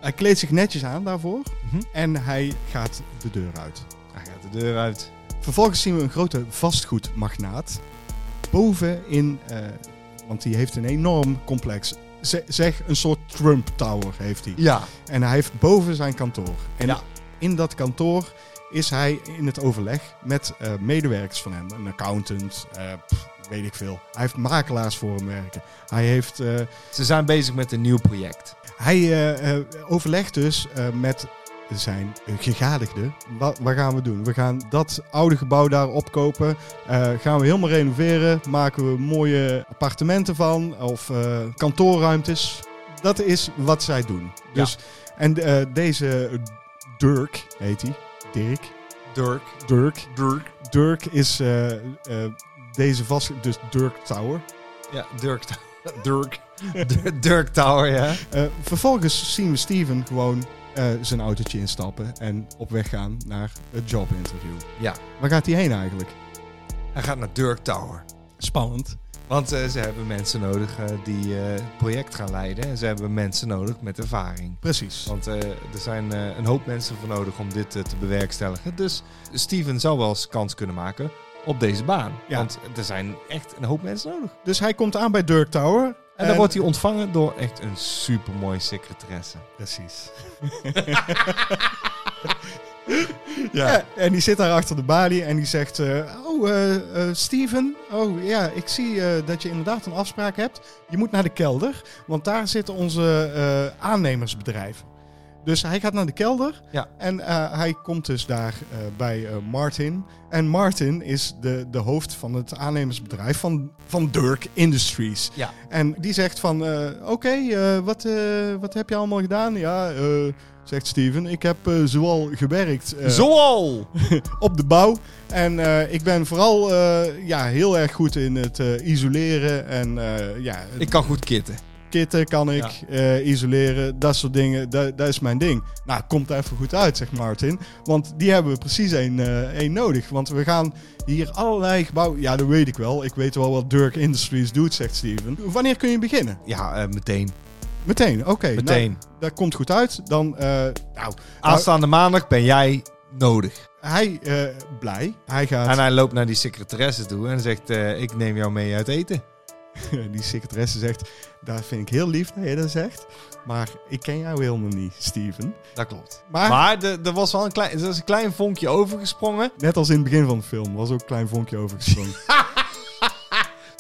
Hij kleedt zich netjes aan daarvoor Mhm. en hij gaat de deur uit. Hij gaat de deur uit. Vervolgens zien we een grote vastgoedmagnaat. Boven in, eh, want die heeft een enorm complex. Zeg een soort Trump Tower heeft hij. Ja. En hij heeft boven zijn kantoor. En Ja. in dat kantoor is hij in het overleg met eh, medewerkers van hem. Een accountant, eh, pff, weet ik veel. Hij heeft makelaars voor hem werken. Hij, heeft, Ze zijn bezig met een nieuw project. hij overlegt dus met zijn gegadigden. Wat, wat gaan we doen? We gaan dat oude gebouw daar opkopen. Eh, gaan we helemaal renoveren. Maken we mooie appartementen van. Of eh, kantoorruimtes. Dat is wat zij doen. Dus, En eh, deze Dirk heet hij. Dirk. Dirk. Dirk. Dirk. Dirk is deze vast... Dus Dirk Tower. Ja, Dirk. [LAUGHS] Dirk. [LAUGHS] Dirk Tower, ja. Vervolgens zien we Steven gewoon eh, zijn autootje instappen en op weg gaan naar het jobinterview. Ja. Waar gaat hij heen eigenlijk? Hij gaat naar Dirk Tower. Spannend. Want eh, ze hebben mensen nodig eh, die het project gaan leiden. En ze hebben mensen nodig met ervaring. Precies. Want er zijn een hoop mensen voor nodig om dit te bewerkstelligen. Dus Steven zou wel eens kans kunnen maken op deze baan. Ja. Want er zijn echt een hoop mensen nodig. Dus hij komt aan bij Dirk Tower. En dan wordt hij ontvangen door echt een supermooie secretaresse. Precies. [LAUGHS] ja. En die zit daar achter de balie en die zegt... eh, oh, eh, eh, Steven. Oh, ja, ik zie dat je inderdaad een afspraak hebt. Je moet naar de kelder, want daar zitten onze aannemersbedrijven. Dus hij gaat naar de kelder Ja. en eh, hij komt dus daar eh, bij eh, Martin. En Martin is de, de hoofd van het aannemersbedrijf van, van Dirk Industries. Ja. En die zegt van, oké, wat, wat heb je allemaal gedaan? Ja, zegt Steven, ik heb zoal gewerkt Zoal! [LAUGHS] op de bouw. En ik ben vooral ja, heel erg goed in het isoleren en ja, het Ik kan goed kitten. Kitten kan ik, eh, isoleren, dat soort dingen. Dat, dat is mijn ding. Nou, komt even goed uit, zegt Martin. Want die hebben we precies één eh, één nodig. Want we gaan hier allerlei gebouwen... Ja, dat weet ik wel. Ik weet wel wat Dirk Industries doet, zegt Steven. Wanneer kun je beginnen? Ja, eh, meteen. Meteen, oké. Meteen. Nou, dat komt goed uit. Dan, eh, nou, Aanstaande maandag ben jij nodig. hij eh, blij. Hij gaat... En hij loopt naar die secretaresse toe en zegt: eh, Ik neem jou mee uit eten. [LAUGHS] die secretaresse zegt, dat vind ik heel lief dat je dat zegt. Maar ik ken jou helemaal niet, Steven. Dat klopt. Maar, Maar er was wel een klein, er is een klein vonkje overgesprongen. net als in het begin van de film, was ook een klein vonkje overgesprongen. [LAUGHS]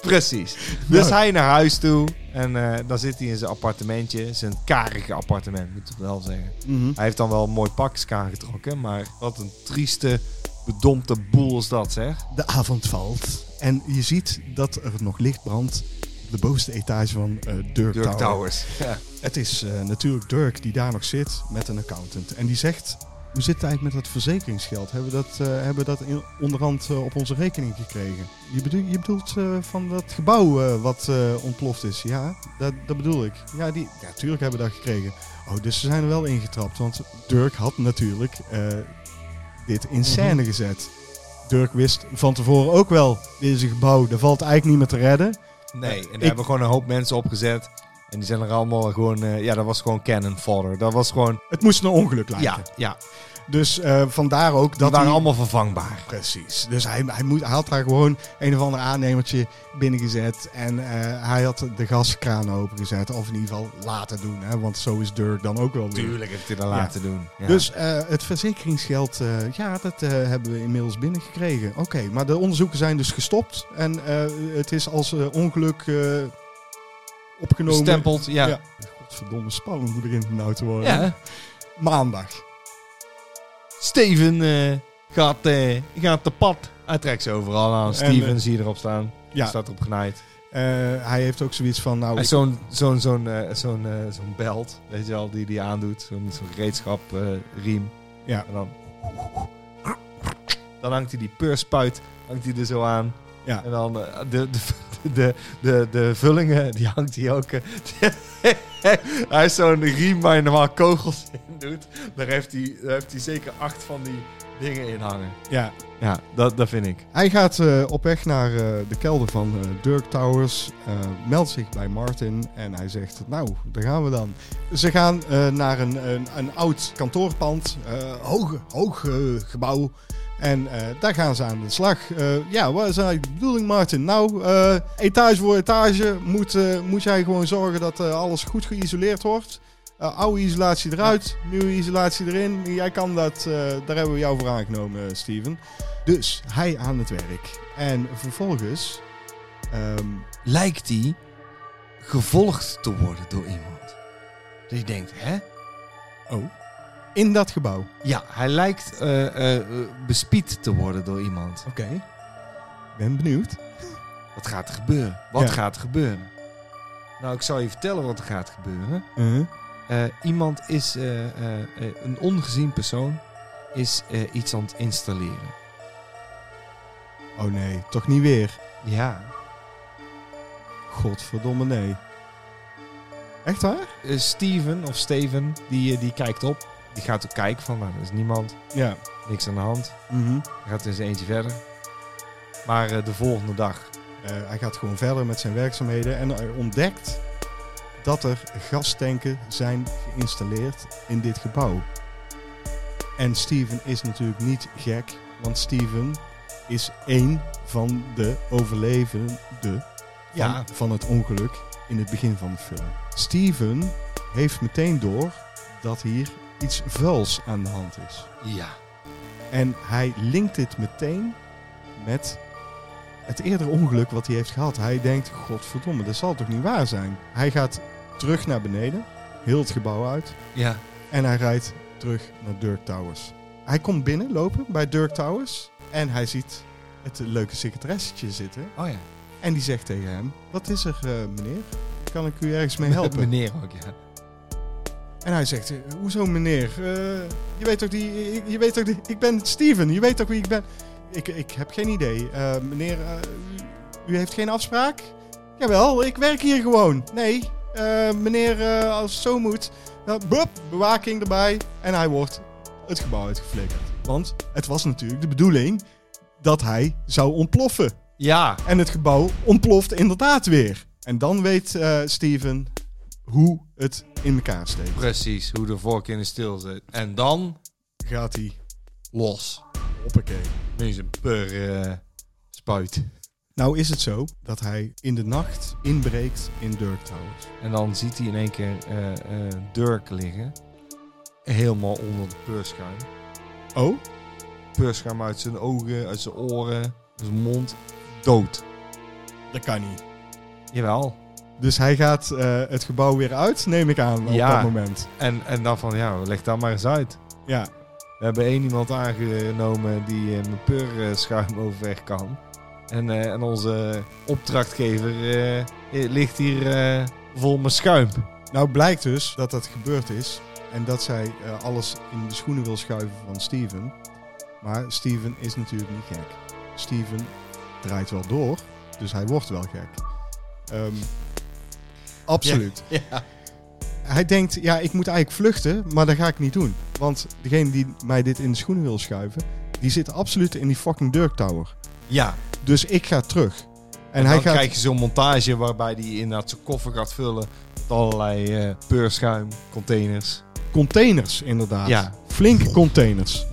Precies. Dus Nou. hij naar huis toe. En eh, dan zit hij in zijn appartementje. Zijn karige appartement, moet ik wel zeggen. Mhm. Hij heeft dan wel een mooi pakjes aangetrokken. Maar wat een trieste, bedompte boel is dat, zeg. De avond valt en je ziet dat er nog licht brandt op de bovenste etage van eh Dirk, Dirk Tower. Towers. Ja. Het is eh, natuurlijk Dirk die daar nog zit met een accountant. En die zegt, hoe zit het eigenlijk met dat verzekeringsgeld? Hebben we dat, eh, hebben we dat in, onderhand op onze rekening gekregen? Je, bedoel, je bedoelt van dat gebouw wat ontploft is? Ja, dat, dat bedoel ik. Ja, die, ja, tuurlijk hebben we dat gekregen. Oh, dus ze zijn er wel ingetrapt. Want Dirk had natuurlijk dit in scène gezet. Dirk wist van tevoren ook wel, dit is een gebouw, dat valt eigenlijk niet meer te redden. Nee, en daar Ik- hebben gewoon een hoop mensen opgezet. En die zijn er allemaal gewoon... eh, ja, dat was gewoon cannon fodder. Dat was gewoon... Het moest een ongeluk lijken. Ja, ja. Dus eh, vandaar ook Die dat waren hij- allemaal vervangbaar. Precies. Dus hij, hij, moet, hij had daar gewoon een of ander aannemertje binnengezet. En eh, hij had de gaskraan opengezet. Of in ieder geval laten doen. Hè? Want zo is Dirk dan ook wel weer. Tuurlijk heeft hij dat laten doen. Ja. Dus eh, het verzekeringsgeld, ja, dat hebben we inmiddels binnengekregen. Oké, maar de onderzoeken zijn dus gestopt. En het is als ongeluk opgenomen. Bestempeld, ja. Ja. Godverdomme, spannend hoe erin nou te worden. Ja. Maandag. Steven eh, gaat, eh, gaat te pad. Hij trekt ze overal aan. En, Steven eh, zie je erop staan. Ja, Staat erop genaaid. hij heeft ook zoiets van, nou, Hij zo'n zo'n zo'n zo'n zo'n belt, weet je wel, die die aandoet. Zo'n zo'n gereedschap riem. Ja. En dan... Dan hangt hij die peurspuit hangt hij er zo aan. Ja. En dan de, de, de, de, de vullingen, die hangt hij ook. eh, [LAUGHS] hij is zo'n riem waar je normaal kogels in doet. Daar heeft hij, daar heeft hij zeker acht van die dingen in hangen. ja, Ja, dat, dat vind ik. Hij gaat eh, op weg naar eh, de kelder van eh, Dirk Towers, meldt zich bij Martin en hij zegt, nou, daar gaan we dan. Ze gaan naar een, een, een oud kantoorpand, hoog, hoog gebouw. En eh, daar gaan ze aan de slag. Eh, ja, wat is eigenlijk de bedoeling, Martin? Nou, eh, etage voor etage moet, moet jij gewoon zorgen dat alles goed geïsoleerd wordt. Oude isolatie eruit, nieuwe isolatie erin. Jij kan dat, daar hebben we jou voor aangenomen, Steven. Dus hij aan het werk. En vervolgens. ehm, Lijkt hij gevolgd te worden door iemand. Dus je denkt, hè? oh, in dat gebouw. Ja, hij lijkt eh, eh, bespied te worden door iemand. Oké. Ben benieuwd. Wat gaat er gebeuren? Wat Ja. gaat er gebeuren? Nou, ik zal je vertellen wat er gaat gebeuren. Uh-huh. Eh, iemand is, een ongezien persoon, is iets aan het installeren. Oh nee, toch niet weer. Ja. Godverdomme nee. Echt waar? Steven of Steven, die, die kijkt op. Die gaat ook kijken van, nou, er is niemand, Ja. niks aan de hand. Mhm. Hij gaat in zijn eentje verder. Maar eh, de volgende dag Eh, hij gaat gewoon verder met zijn werkzaamheden en hij ontdekt dat er gastanken zijn geïnstalleerd in dit gebouw. En Steven is natuurlijk niet gek, want Steven is één van de overlevenden van, Ja. van het ongeluk in het begin van de film. Steven heeft meteen door dat hier iets vuils aan de hand is. Ja. En hij linkt dit meteen met het eerdere ongeluk wat hij heeft gehad. Hij denkt, godverdomme, dat zal toch niet waar zijn? Hij gaat terug naar beneden, heel het gebouw uit. Ja. En hij rijdt terug naar Dirk Towers. Hij komt binnen lopen bij Dirk Towers. En hij ziet het leuke secretaressetje zitten. Oh ja. En die zegt tegen hem, wat is er eh, meneer? Kan ik u ergens mee [LAUGHS] helpen? Meneer ook, ja. En hij zegt, eh, hoezo meneer? Eh, je weet toch die, je weet toch die, ik ben Steven, je weet toch wie ik ben? Ik, ik heb geen idee. Eh, meneer, u, heeft geen afspraak? Jawel, ik werk hier gewoon. Nee, meneer, als het zo moet, bup, bewaking erbij. En hij wordt het gebouw uitgeflikkerd. Want het was natuurlijk de bedoeling dat hij zou ontploffen. Ja. En het gebouw ontploft inderdaad weer. En dan weet Steven hoe het in elkaar steekt. Precies, hoe de vork in de stil zit. En dan Gaat hij los. hoppakee. Is een per eh, spuit. Nou is het zo dat hij in de nacht inbreekt in Dirk Towers. En dan ziet hij in één keer eh, Dirk liggen. Helemaal onder het peurschuim. Oh? Peurschuim uit zijn ogen, uit zijn oren, uit zijn mond. Dood. Dat kan niet. Jawel. Dus hij gaat eh, het gebouw weer uit, neem ik aan, op dat moment. En, en dan van, ja, leg dat maar eens uit. Ja. We hebben één iemand aangenomen die eh, met peurschuim overweg kan. En, eh, en onze opdrachtgever eh, eh, ligt hier eh, vol met schuim. Nou blijkt dus dat dat gebeurd is. En dat zij eh, alles in de schoenen wil schuiven van Steven. Maar Steven is natuurlijk niet gek. Steven draait wel door, dus hij wordt wel gek. Ehm, absoluut. Ja. Hij denkt, ja, ik moet eigenlijk vluchten, maar dat ga ik niet doen. Want degene die mij dit in de schoenen wil schuiven, die zit absoluut in die fucking Dirk Tower. Ja. Dus ik ga terug. En, En, hij dan gaat... krijg je zo'n montage waarbij hij inderdaad zijn koffer gaat vullen met allerlei eh peurschuim, containers. Containers, inderdaad. Ja. Flinke containers.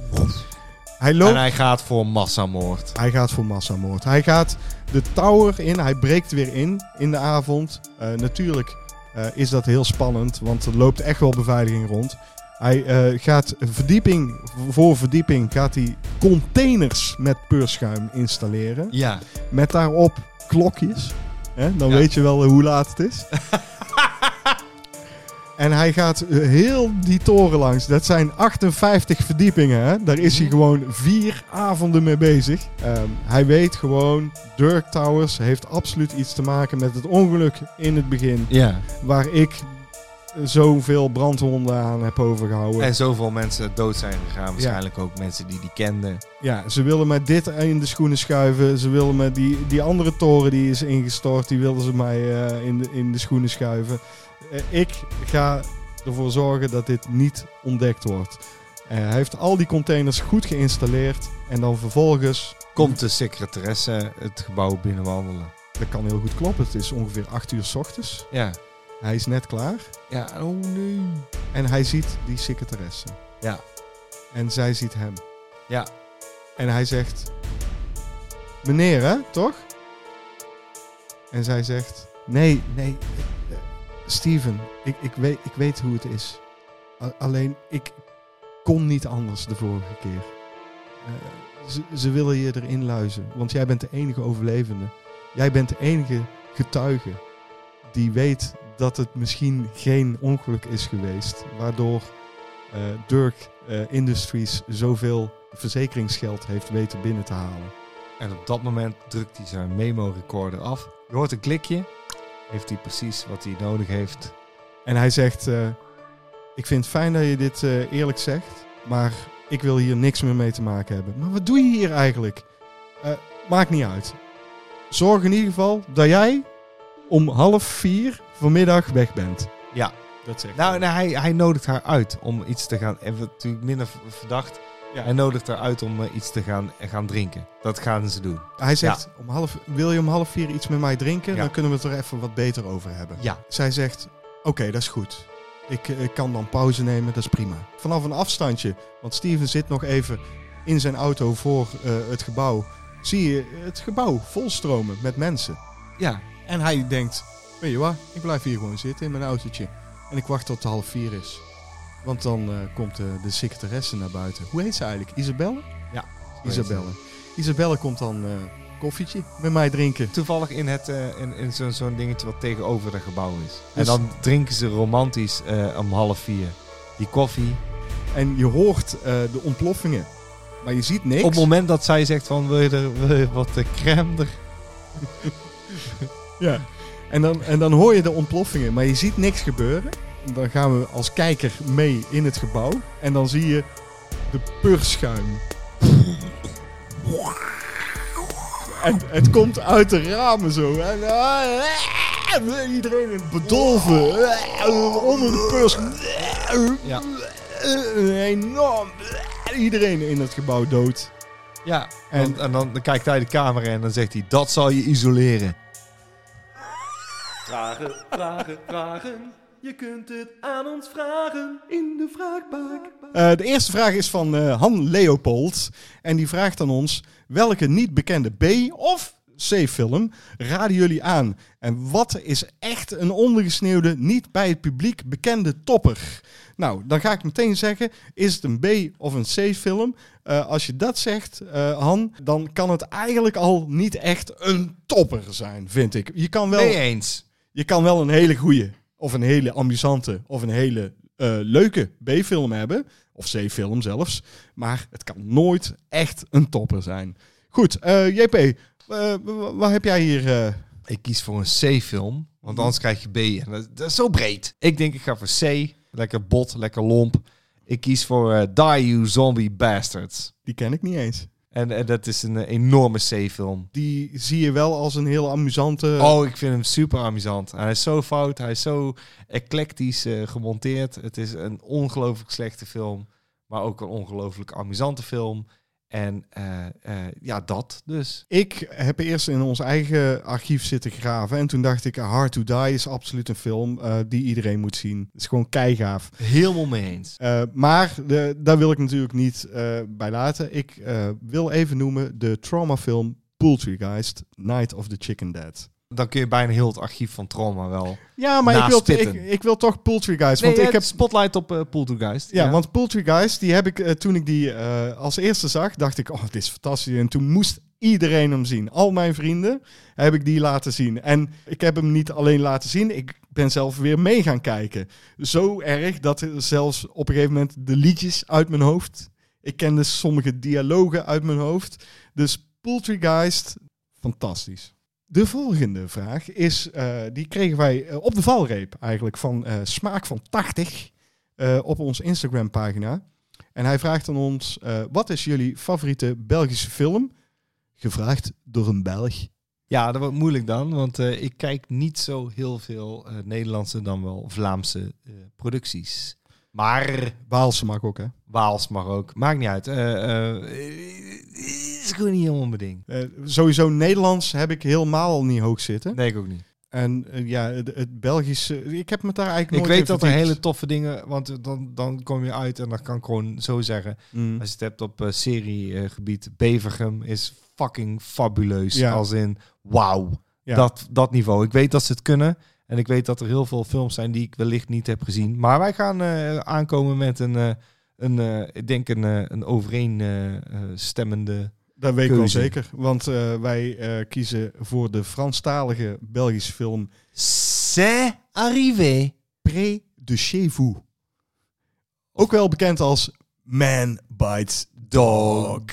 Hij En loopt... hij gaat voor massamoord. Hij gaat voor massamoord. Hij gaat de tower in. Hij breekt weer in in de avond. Eh, natuurlijk eh, is dat heel spannend, want er loopt echt wel beveiliging rond. Hij eh, gaat verdieping voor verdieping gaat hij containers met peurschuim installeren. Ja. Met daarop klokjes. Hè? Dan Ja. weet je wel hoe laat het is. [LAUGHS] en hij gaat eh, heel die toren langs. Dat zijn 58 verdiepingen. Hè? Daar is hij gewoon vier avonden mee bezig. Ehm, hij weet gewoon, Dirk Towers heeft absoluut iets te maken met het ongeluk in het begin. Ja. Waar ik zoveel brandwonden aan heb overgehouden. En zoveel mensen dood zijn gegaan. Waarschijnlijk ook mensen die die kenden. Ja, ze willen me dit in de schoenen schuiven. Ze willen me die, die andere toren die is ingestort, die wilden ze mij eh, in, de, in de schoenen schuiven. Eh, ik ga ervoor zorgen dat dit niet ontdekt wordt. Eh, hij heeft al die containers goed geïnstalleerd. En dan vervolgens, Komt de secretaresse het gebouw binnenwandelen. dat kan heel goed kloppen, het is ongeveer 8 uur s ochtends. Ja. Hij is net klaar. Ja, oh nee. En hij ziet die secretaresse. Ja. En zij ziet hem. Ja. En hij zegt: Meneer, hè, toch? En zij zegt: Nee, nee, Steven, ik, ik, weet, ik weet hoe het is. Alleen, ik kon niet anders de vorige keer. Eh, ze, ze willen je erin luizen, want jij bent de enige overlevende. Jij bent de enige getuige die weet dat het misschien geen ongeluk is geweest, waardoor eh, Dirk eh, Industries zoveel verzekeringsgeld heeft weten binnen te halen. En op dat moment drukt hij zijn memo-recorder af. Je hoort een klikje. Heeft hij precies wat hij nodig heeft. En hij zegt: eh, Ik vind het fijn dat je dit eh, eerlijk zegt, maar ik wil hier niks meer mee te maken hebben. Maar wat doe je hier eigenlijk? Eh, maakt niet uit. Zorg in ieder geval dat jij om half vier vanmiddag weg bent. Ja. Dat zegt Nou, nou hij, hij nodigt haar uit om iets te gaan... Even natuurlijk minder verdacht. Ja. Hij nodigt haar uit om eh, iets te gaan, eh, gaan drinken. Dat gaan ze doen. Hij zegt: om half, Wil je om half vier iets met mij drinken? Ja. Dan kunnen we het er even wat beter over hebben. Ja. Zij zegt: Oké, dat is goed. Ik, eh, ik kan dan pauze nemen, dat is prima. Vanaf een afstandje, want Steven zit nog even in zijn auto voor het gebouw. Zie je het gebouw volstromen met mensen. Ja. En hij denkt: Weet je wat, ik blijf hier gewoon zitten in mijn autootje. En ik wacht tot het half vier is. Want dan eh, komt de, de secretaresse naar buiten. Hoe heet ze eigenlijk? Isabelle? Ja. Isabelle. Isabelle komt dan eh, koffietje met mij drinken. Toevallig in, het, eh, in, in zo'n zo'n dingetje wat tegenover het gebouw is. En Dus- dan drinken ze romantisch om half vier. Die koffie. En je hoort de ontploffingen. Maar je ziet niks. Op het moment dat zij zegt van wil je, er, wil je wat crème er? [LAUGHS] Ja. En dan, en dan hoor je de ontploffingen, maar je ziet niks gebeuren. Dan gaan we als kijker mee in het gebouw. En dan zie je de purschuim. En het komt uit de ramen zo. En, ah, iedereen bedolven. Onder de purs. Ja. Enorm. Iedereen in het gebouw dood. Ja. En- En, en dan, dan kijkt hij de camera en dan zegt hij dat zal je isoleren. Vragen, vragen, vragen. Je kunt het aan ons vragen in de vraagbak. Eh, de eerste vraag is van eh, Han Leopold. En die vraagt aan ons: welke niet bekende B- of C-film raden jullie aan? En wat is echt een ondergesneeuwde, niet bij het publiek bekende topper? Nou, dan ga ik meteen zeggen, is het een B of een C-film? Eh, als je dat zegt, eh, Han, dan kan het eigenlijk al niet echt een topper zijn, vind ik. Je kan wel, Nee eens. je kan wel een hele goede, of een hele amusante, of een hele eh, leuke B-film hebben. Of C-film zelfs. Maar het kan nooit echt een topper zijn. Goed, eh, JP, eh, w- w- wat heb jij hier? eh? Ik kies voor een C-film, want anders krijg je B. En dat, dat is zo breed. Ik denk ik ga voor C. Lekker bot, lekker lomp. Ik kies voor eh, Die You Zombie Bastards. Die ken ik niet eens. En, en dat is een eh, enorme C-film. Die zie je wel als een heel amusante... Oh, ik vind hem super amusant. Hij is zo fout, hij is zo eclectisch eh, gemonteerd. Het is een ongelooflijk slechte film, maar ook een ongelooflijk amusante film. En eh, eh, ja, dat dus. Ik heb eerst in ons eigen archief zitten graven. En toen dacht ik, Hard to Die is absoluut een film eh, die iedereen moet zien. Het is gewoon keigaaf. Helemaal mee eens. Maar de, daar wil ik natuurlijk niet bij laten. Ik wil even noemen de traumafilm Poultrygeist, Night of the Chicken Dead. Dan kun je bijna heel het archief van Trauma wel. Ja, maar ik wil, ik, ik wil toch Poultrygeist. Nee, Want ik eh, heb, spotlight op uh, Poltergeist. ja, want Poultrygeist, die heb ik eh, toen ik die eh, als eerste zag, dacht ik, oh, dit is fantastisch. En toen moest iedereen hem zien. Al mijn vrienden heb ik die laten zien. En ik heb hem niet alleen laten zien, ik ben zelf weer mee gaan kijken. Zo erg dat zelfs op een gegeven moment de liedjes uit mijn hoofd. Ik kende sommige dialogen uit mijn hoofd. Dus Poultrygeist, fantastisch. De volgende vraag is, eh, die kregen wij eh, op de valreep eigenlijk van eh, Smaak van 80 eh, op onze Instagram pagina. En hij vraagt aan ons, wat is jullie favoriete Belgische film? Gevraagd door een Belg. Ja, dat wordt moeilijk dan, want ik kijk niet zo heel veel Nederlandse dan wel Vlaamse producties. Maar Waalse mag ook, hè? Waals mag ook. Maakt niet uit. Eh, eh, is gewoon niet helemaal mijn ding. Eh, sowieso Nederlands heb ik helemaal al niet hoog zitten. Nee, ik ook niet. En ja, het, het Belgische, ik heb me daar eigenlijk Ik nooit weet in dat er hele toffe dingen, want dan, dan kom je uit en dan kan ik gewoon zo zeggen. Mm. Als je het hebt op eh, seriegebied, Bevergem is fucking fabuleus. Ja. Als in, wauw, Ja. dat, dat niveau. Ik weet dat ze het kunnen. En ik weet dat er heel veel films zijn die ik wellicht niet heb gezien. Maar wij gaan eh, aankomen met een, eh, een eh, ik denk een, een overeenstemmende... Dat weet ik wel zeker. Want wij kiezen voor de Franstalige Belgische film C'est arrivé. Pré de chez vous. Ook wel bekend als Man Bites Dog.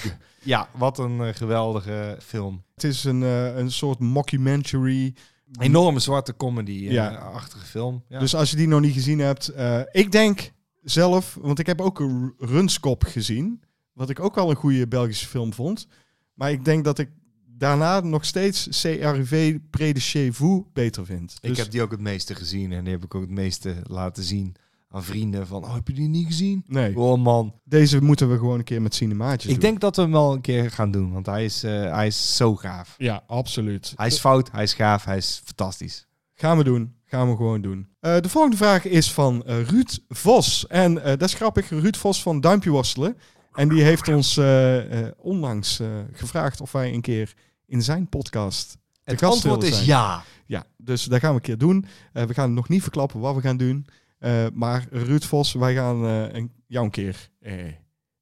Ja, wat een geweldige film. Het is een, een soort mockumentary. Enorme zwarte comedy-achtige Ja. achtige film. Ja. Dus als je die nog niet gezien hebt, eh, ik denk zelf, want ik heb ook een Runskop gezien, wat ik ook wel een goede Belgische film vond. Maar ik denk dat ik daarna nog steeds CRV Pré de chez vous beter vind. ik Dus- heb die ook het meeste gezien. En die heb ik ook het meeste laten zien aan vrienden. Van, oh, heb je die niet gezien? Nee, Oh man. deze moeten we gewoon een keer met cinemaatjes Ik doen. denk dat we hem wel een keer gaan doen. Want hij is, eh, hij is zo gaaf. Ja, absoluut. Hij is fout, hij is gaaf, hij is fantastisch. Gaan we doen. Gaan we gewoon doen. Eh, de volgende vraag is van eh, Ruud Vos. En dat is grappig. Ruud Vos van Duimpje Worstelen. En die heeft ons onlangs gevraagd of wij een keer in zijn podcast... Het antwoord is zijn. ja. Ja, dus dat gaan we een keer doen. We gaan nog niet verklappen wat we gaan doen. Eh, maar Ruud Vos, wij gaan eh, een, jou een keer eh,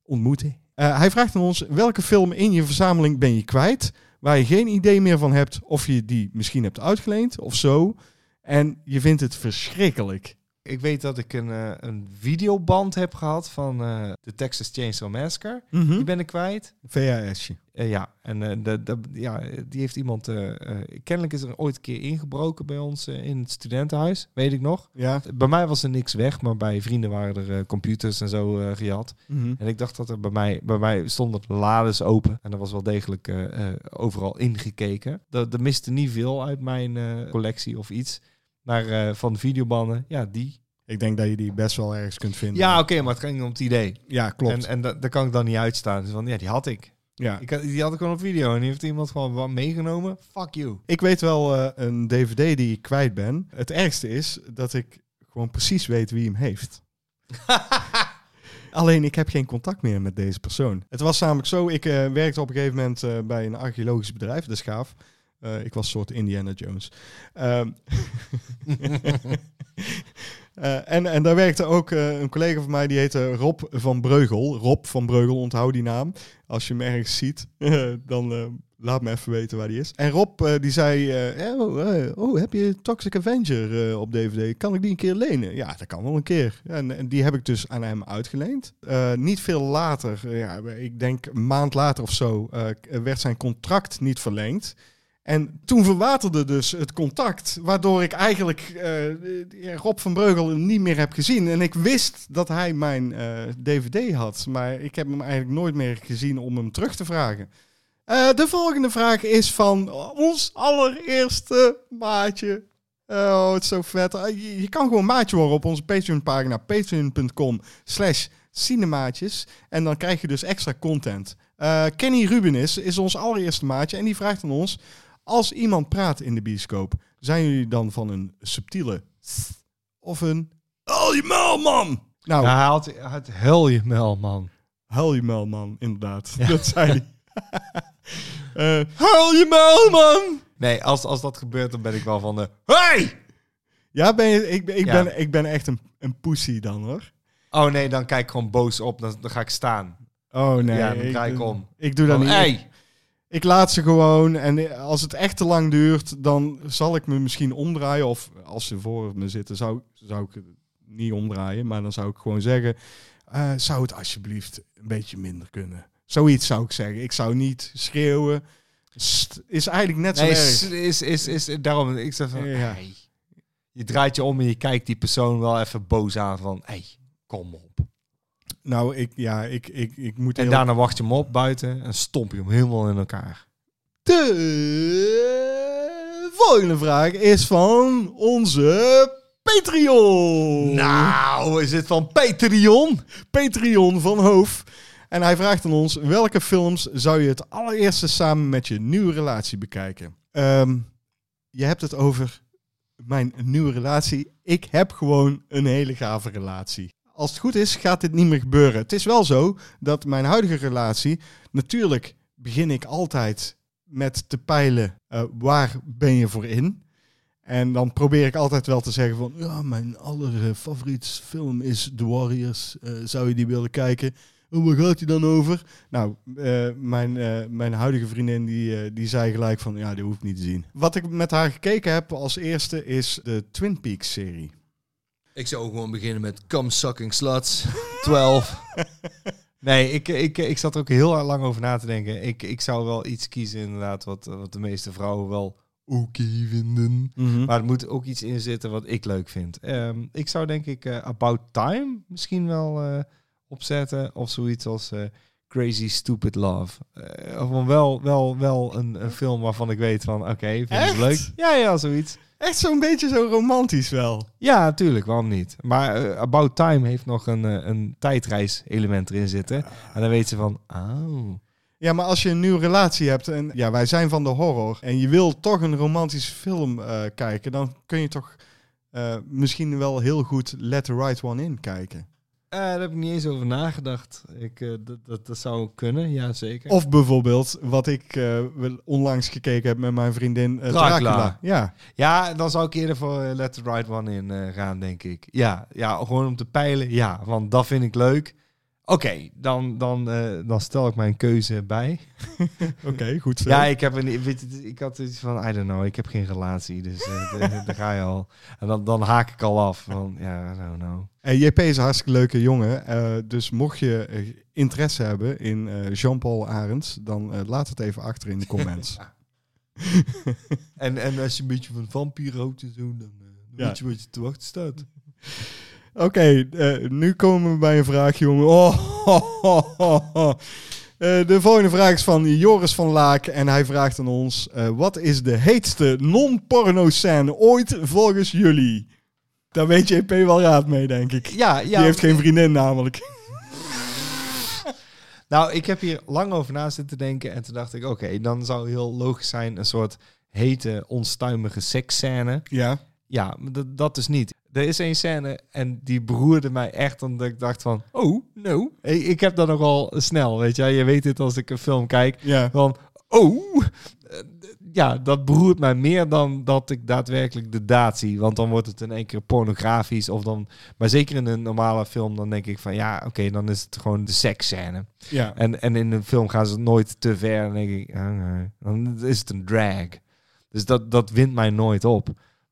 ontmoeten. Hij vraagt aan ons, welke film in je verzameling ben je kwijt? Waar je geen idee meer van hebt of je die misschien hebt uitgeleend of zo. En je vindt het verschrikkelijk. Ik weet dat ik een, eh, een videoband heb gehad van eh, de Texas Chainsaw Massacre. Die ben ik kwijt. VHSje. Eh, ja, en de, de, ja, die heeft iemand... kennelijk is er ooit een keer ingebroken bij ons in het studentenhuis. Weet ik nog. Ja. Bij mij was er niks weg, maar bij vrienden waren er computers en zo gejat. Mhm. En ik dacht dat er bij mij, bij mij stonden de lades open. En er was wel degelijk overal ingekeken. Er, miste niet veel uit mijn collectie of iets. Maar eh, van de videobanden, ja, die. Ik denk dat je die best wel ergens kunt vinden. Ja, oké, maar het ging om het idee. ja klopt. En, en da- daar kan ik dan niet uitstaan. Dus van, ja, die had ik. ja. ik die had ik gewoon op video. En die heeft iemand gewoon wat meegenomen. Fuck you. Ik weet wel eh, een DVD die ik kwijt ben. Het ergste is dat ik gewoon precies weet wie hem heeft. [LAUGHS] Alleen ik heb geen contact meer met deze persoon. Het was namelijk zo, ik eh, werkte op een gegeven moment bij een archeologisch bedrijf, de Schaaf. Eh, ik was een soort Indiana Jones. Ehm, [LAUGHS] eh, en, en daar werkte ook eh, een collega van mij, die heette Rob van Breugel. Rob van Breugel, onthoud die naam. Als je hem ergens ziet, [LAUGHS] dan laat me even weten waar die is. En Rob die zei, oh, oh, heb je Toxic Avenger op DVD? Kan ik die een keer lenen? Ja, dat kan wel een keer. En, en die heb ik dus aan hem uitgeleend. Niet veel later, ja, ik denk een maand later of zo, werd zijn contract niet verlengd. En toen verwaterde dus het contact, waardoor ik eigenlijk eh, Rob van Breugel niet meer heb gezien. En ik wist dat hij mijn eh, DVD had, maar ik heb hem eigenlijk nooit meer gezien om hem terug te vragen. Eh, de volgende vraag is van ons allereerste maatje. Oh, het is zo vet. Eh, je, kan gewoon maatje worden op onze Patreon-pagina, patreon.com slash cinemaatjes. En dan krijg je dus extra content. Eh, Kenny Rubenis is ons allereerste maatje en die vraagt aan ons... Als iemand praat in de bioscoop, zijn jullie dan van een subtiele of een... Oh, je mel, man! Nou, Ja, hij had, hij had hel je mel, man. huil je mel, man, inderdaad. Dat zei hij. [LAUGHS] [LAUGHS] Huil je mel, man! Nee, als, als dat gebeurt, dan ben ik wel van de... Hey! Ja, ben je, ik, ben, ik, Ja. ben, ik ben echt een, een pussy dan, hoor. Oh nee, dan kijk ik gewoon boos op. Dan, dan ga ik staan. Oh, nee. Ja, dan draai ik om. Ik doe dat Van, niet. hey! Ik laat ze gewoon. En als het echt te lang duurt, dan zal ik me misschien omdraaien. Of als ze voor me zitten, zou, zou ik het niet omdraaien. Maar dan zou ik gewoon zeggen: eh, zou het alsjeblieft een beetje minder kunnen? Zoiets zou ik zeggen. Ik zou niet schreeuwen. St- is eigenlijk net zo Nee, erg. is, is, is, is, daarom, ik zeg van... Ja. hey. Je draait je om en je kijkt die persoon wel even boos aan van... Hey, kom op. Nou, ik, ja, ik, ik, ik moet En heel- daarna wacht je hem op buiten en stomp je hem helemaal in elkaar. De volgende vraag is van onze Patreon. Nou, is het van Patreon? Patreon van Hoof. En hij vraagt aan ons: welke films zou je het allereerste samen met je nieuwe relatie bekijken? Ehm, je hebt het over mijn nieuwe relatie. Ik heb gewoon een hele gave relatie. Als het goed is, gaat dit niet meer gebeuren. Het is wel zo dat mijn huidige relatie. Natuurlijk begin ik altijd met te peilen: eh, waar ben je voor in? En dan probeer ik altijd wel te zeggen van... Ja, mijn allerfavoriet film is The Warriors. Eh, zou je die willen kijken? Oh, waar gaat die dan over? Nou, eh, mijn, mijn huidige vriendin die, die zei gelijk van... Ja, die hoef niet te zien. Wat ik met haar gekeken heb als eerste is de Twin Peaks serie. Ik zou gewoon beginnen met Come Sucking Sluts [LAUGHS] 12. nee, ik, ik, ik zat er ook heel lang over na te denken. Ik, ik zou wel iets kiezen inderdaad wat, wat de meeste vrouwen wel oké vinden. Maar er moet ook iets in zitten wat ik leuk vind. Ehm, ik zou denk ik eh, About Time misschien wel eh, opzetten. Of zoiets als eh, Crazy Stupid Love. Of wel, wel, wel een, een film waarvan ik weet van oké, vind je het leuk? Ja, ja, zoiets. Echt zo'n beetje zo romantisch wel. Ja, natuurlijk, waarom niet? Maar eh, About Time heeft nog een, eh, een tijdreis-element erin zitten. En dan weet ze van, oh. Ja, maar als je een nieuwe relatie hebt en ja, wij zijn van de horror en je wil toch een romantische film eh, kijken, dan kun je toch misschien wel heel goed Let the Right One In kijken. Eh, daar heb ik niet eens over nagedacht. Ik, eh, dat, dat, zou kunnen, ja zeker. Of bijvoorbeeld wat ik eh, onlangs gekeken heb met mijn vriendin Dracula. Dracula. Ja, Ja, dan zou ik eerder voor Let the Right One in gaan, denk ik. Ja, ja, gewoon om te peilen. Ja, want dat vind ik leuk. Oké, dan, dan, eh, dan stel ik mijn keuze bij. [LAUGHS] oké, goed zo. Ja, ik, heb een, weet ik had iets van, I don't know, ik heb geen relatie. Dus eh, [LAUGHS] d- daar ga je al. En dan, dan haak ik al af. Van, ja, I don't know. En JP is een hartstikke leuke jongen, eh, dus mocht je eh, interesse hebben in eh, Jean-Paul Arends, dan eh, laat het even achter in de comments. [LAUGHS] En, en als je een beetje van vampier houdt en zo, dan, eh, weet je wat je te wachten staat. Oké, eh, nu komen we bij een vraag, jongen. Oh, ho, ho, ho, de volgende vraag is van Joris van Laak en hij vraagt aan ons: eh, wat is de heetste non-porno scène ooit volgens jullie? Daar weet JP wel raad mee, denk ik. Ja, ja. Die heeft geen vriendin namelijk. [LAUGHS] Nou, ik heb hier lang over na zitten denken en toen dacht ik, oké, dan zou heel logisch zijn een soort hete, onstuimige seksscène. Ja. Ja, dat, dat is niet. Er is één scène en die beroerde mij echt omdat ik dacht van, oh, no. Ik, ik heb dat nogal snel, weet je. Je weet het als ik een film kijk, Ja. van, oh. Eh, ja, dat beroert mij meer dan dat ik daadwerkelijk de daad zie. Want dan wordt het in één keer pornografisch. Of dan, maar zeker in een normale film, dan denk ik van ja, oké, dan is het gewoon de seksscène. Ja. En, en in een film gaan ze nooit te ver. Dan denk ik, ah, nee. dan is het een drag. Dus dat, dat wint mij nooit op.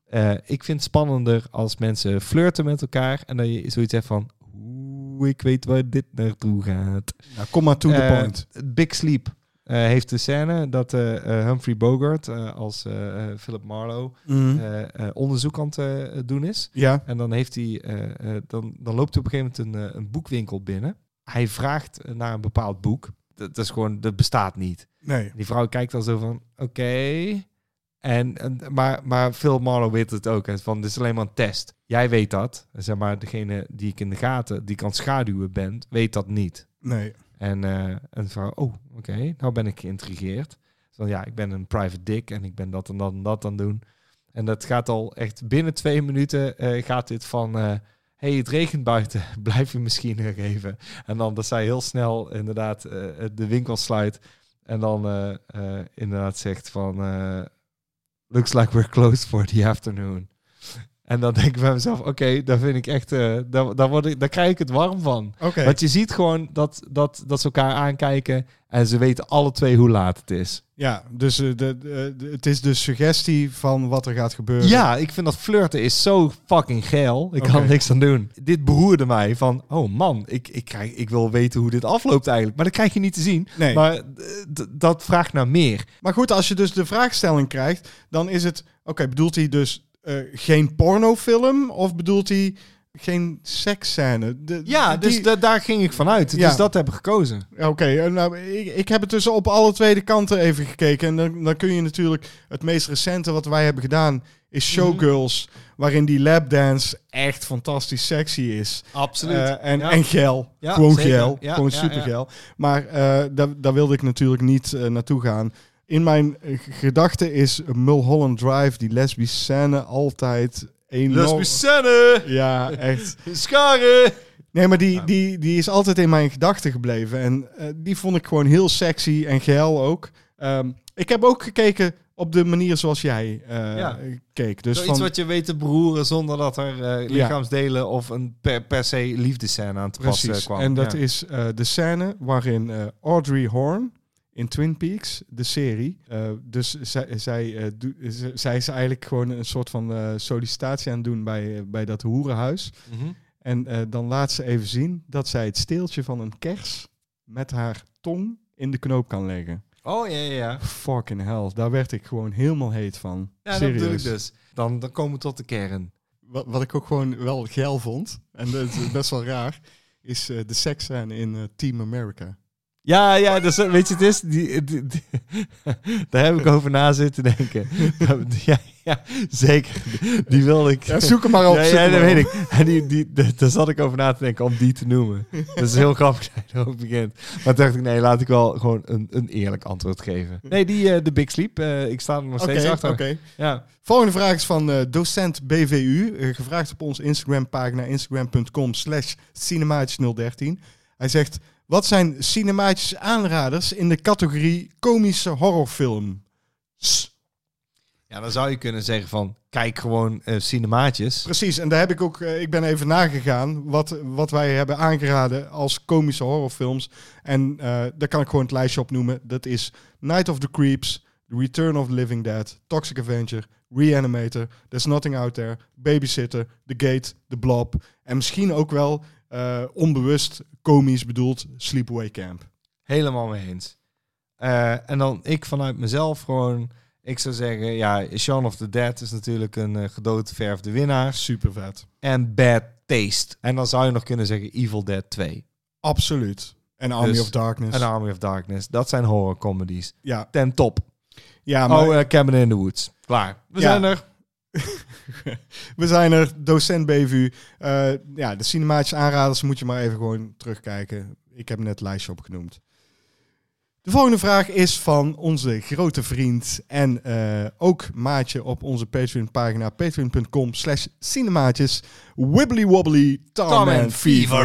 Eh, ik vind het spannender als mensen flirten met elkaar. En dat je zoiets hebt van, oeh, ik weet waar dit naartoe gaat. Nou, kom maar to the Eh, point. Big Sleep eh, heeft de scène dat Humphrey Bogart als Philip Marlowe Mhm. onderzoek aan het doen is. ja. En dan, heeft hij, dan, dan loopt hij op een gegeven moment een, een boekwinkel binnen. Hij vraagt naar een bepaald boek. Dat, dat is gewoon, dat bestaat niet. Nee. Die vrouw kijkt dan zo van, oké. En, en, maar, maar Phil Marlowe weet het ook. Hè, van, dit is alleen maar een test. Jij weet dat. Zeg maar, degene die ik in de gaten, die kan schaduwen ben, weet dat niet. Nee. En, eh, en vrouw, oh, oké, nou ben ik geïntrigeerd. Van ja, ik ben een private dick en ik ben dat en dat en dat aan het doen. En dat gaat al echt binnen twee minuten eh, gaat dit van, eh hey, het regent buiten, [LAUGHS] blijf je misschien nog even. En dan dat zij heel snel inderdaad de winkel sluit en dan eh, eh, inderdaad zegt van, looks like we're closed for the afternoon. En dan denk ik bij mezelf, oké, daar vind ik echt, eh daar, daar, word ik, daar krijg ik het warm van. Oké. Want je ziet gewoon dat, dat, dat ze elkaar aankijken en ze weten alle twee hoe laat het is. Ja, dus eh, de, het is de suggestie van wat er gaat gebeuren. Ja, ik vind dat flirten is zo fucking geil. Ik kan er niks aan doen. Dit beroerde mij van, oh man, ik, ik, krijg, ik wil weten hoe dit afloopt eigenlijk. Maar dat krijg je niet te zien. Nee. Maar eh, dat vraagt naar meer. Maar goed, als je dus de vraagstelling krijgt, dan is het... Oké, bedoelt hij dus eh, geen pornofilm of bedoelt hij geen seksscène? De- Ja, dus da- daar ging ik vanuit. Ja. Dus dat heb ik gekozen. Oké, eh, nou, ik, ik heb het dus op alle twee de kanten even gekeken. En dan, dan kun je natuurlijk... Het meest recente wat wij hebben gedaan is Showgirls... waarin die lapdance echt fantastisch sexy is. Absoluut. Eh, en, Ja. en geil. Ja, gewoon zeker. geil. Ja, gewoon ja, super ja. geil. Maar daar, daar wilde ik natuurlijk niet naartoe gaan. In mijn eh, g- gedachte is Mulholland Drive, die lesbische scène, altijd enorm... scène! Ja, echt. [LAUGHS] Scharen! Nee, maar die, die, die is altijd in mijn gedachten gebleven. En eh, die vond ik gewoon heel sexy en geil ook. Ehm, ik heb ook gekeken op de manier zoals jij eh, Ja. keek. Dus Zoiets van, wat je weet te beroeren zonder dat er eh, lichaamsdelen of een per, per se liefdescène aan te pas Precies. kwam. En dat Ja. is eh, de scène waarin eh, Audrey Horn in Twin Peaks, de serie. eh, dus zij, zij, z- zij is eigenlijk gewoon een soort van eh, sollicitatie aan het doen bij, bij dat hoerenhuis. Mhm. En dan laat ze even zien dat zij het steeltje van een kers met haar tong in de knoop kan leggen. Oh ja, ja, ja. Fucking hell, daar werd ik gewoon helemaal heet van. Ja, dat Serieus. ik dus. Dan, dan komen we tot de kern. Wat, wat ik ook gewoon wel geil vond, en dat is best wel raar, is de seksscène in Team America. Ja, ja, dus, weet je, het is... Die, die- die- [LAUGHS] daar heb ik over na zitten denken. [LAUGHS] ja, ja, zeker. Die wilde ik... Ja, zoek hem maar op. Ja, ja, dat weet op. ik. En die, die, daar zat ik over na te denken om die te noemen. [LAUGHS] Dat is heel grappig dat je erover begint. Maar toen dacht ik, nee, laat ik wel gewoon een, een eerlijk antwoord geven. Nee, die eh, de Big Sleep, eh, ik sta er nog steeds achter. oké. Ja. Volgende vraag is van eh, docent BVU, gevraagd op onze Instagram pagina instagram.com slash cinematisch013. Hij zegt, wat zijn cinematische aanraders in de categorie komische horrorfilm? ja, dan zou je kunnen zeggen van, kijk gewoon eh, cinemaatjes. Precies, en daar heb ik ook, eh, ik ben even nagegaan wat, wat wij hebben aangeraden als komische horrorfilms. En eh, daar kan ik gewoon het lijstje opnoemen. Dat is Night of the Creeps, The Return of the Living Dead, Toxic Avenger, Reanimator, There's Nothing Out There, Babysitter, The Gate, The Blob. En misschien ook wel onbewust komisch bedoeld Sleepaway Camp. Helemaal mee eens. Eh, en dan ik vanuit mezelf gewoon, ik zou zeggen, ja, Shaun of the Dead is natuurlijk een uh, gedoodverfde winnaar. Super vet. En Bad Taste. En dan zou je nog kunnen zeggen Evil Dead 2. Absoluut. En Army Dus- of Darkness. En Army of Darkness. Dat zijn horror comedies. ja, Ten top. ja, maar oh, eh, Cabin in the Woods. Klaar. We Ja. zijn er. [LAUGHS] We zijn er, docent BVU. Eh, ja, de cinematische aanraders moet je maar even gewoon terugkijken. Ik heb net het lijstje opgenoemd. De volgende vraag is van onze grote vriend en eh, ook maatje op onze Patreon pagina patreon.com slash cinemaatjes Wibbly Wobbly Tom, Tom and and Fever.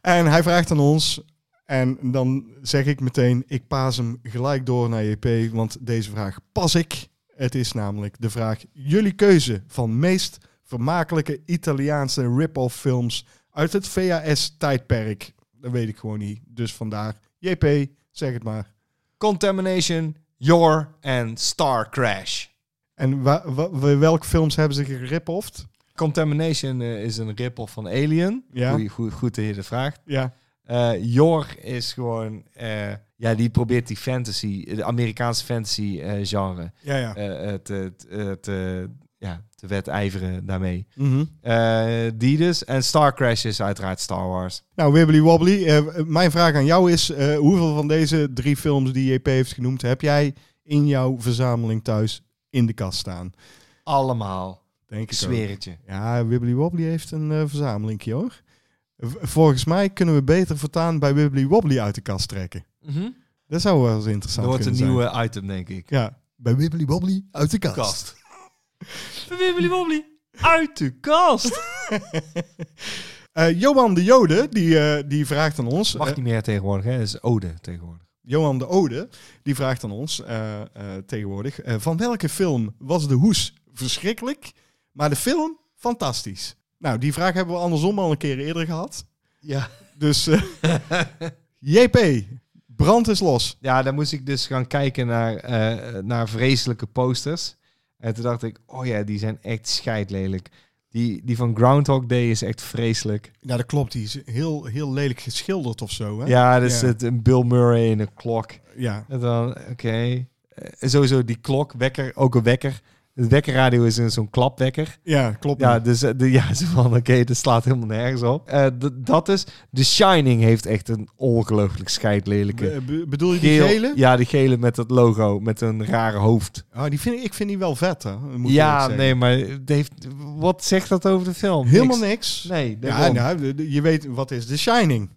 En hij vraagt aan ons, En dan zeg ik meteen, ik paas hem gelijk door naar JP, want deze vraag pas ik. Het is namelijk de vraag, jullie keuze van meest vermakelijke Italiaanse rip-off films uit het VHS-tijdperk. Dat weet ik gewoon niet. Dus vandaar, JP, zeg het maar. Contamination, Your en Star Crash. En wa- wa- welke films hebben ze gerip-offed? Contamination eh, is een rip-off van Alien. Ja. Goeie, goed, goed dat je dat vraagt. Ja, Eh Your is gewoon... eh, ja, die probeert die fantasy, de Amerikaanse fantasy eh, genre ja, ja. te, ja, te wedijveren daarmee. Eh, die dus. En Star Crash is uiteraard Star Wars. Nou, Wibbly Wobbly, mijn vraag aan jou is, hoeveel van deze drie films die JP heeft genoemd, heb jij in jouw verzameling thuis in de kast staan? Allemaal. Denk Ik zweer ook. het je. Ja, Wibbly Wobbly heeft een verzameling hoor. Volgens mij kunnen we beter voortaan bij Wibbly Wobbly uit de kast trekken. Dat zou wel eens interessant Dat wordt een zijn. nieuwe item, denk ik. Ja, bij Wibbly Wobbly uit de kast. [LAUGHS] Wibbly wobbly. Uit de kast. [LAUGHS] Eh, Johan de Jode, die, eh, die vraagt aan ons... Mag eh, niet meer tegenwoordig, hè? Dat is Ode tegenwoordig. Johan de Ode, die vraagt aan ons eh, eh, tegenwoordig... eh, van welke film was de hoes verschrikkelijk, maar de film fantastisch? Nou, die vraag hebben we andersom al een keer eerder gehad. Ja. Dus eh, [LAUGHS] JP, brand is los. Ja, dan moest ik dus gaan kijken naar, eh, naar vreselijke posters. En toen dacht ik, oh ja, die zijn echt scheidlelijk. Die, die van Groundhog Day is echt vreselijk. Ja, dat klopt. Die is heel, heel lelijk geschilderd of zo. Hè? Ja, dus Ja. het een Bill Murray in een klok. ja. En dan, oké. Eh, sowieso die klok, wekker, ook een wekker. De wekkerradio is zo'n klapwekker. Ja, klopt. Ja, dus eh, de, ja, [LAUGHS] zo van, oké, dat slaat helemaal nergens op. Eh, dat is, The Shining heeft echt een ongelooflijk scheidlelijke... Be- be- bedoel je die Geel- gele? Ja, die gele met dat logo, met een rare hoofd. Oh, die vind ik, ik vind die wel vet, hè? Moet ja, nee, maar heeft, wat zegt dat over de film? Helemaal Niks. niks. Nee, Ja, nou, je weet wat is The Shining.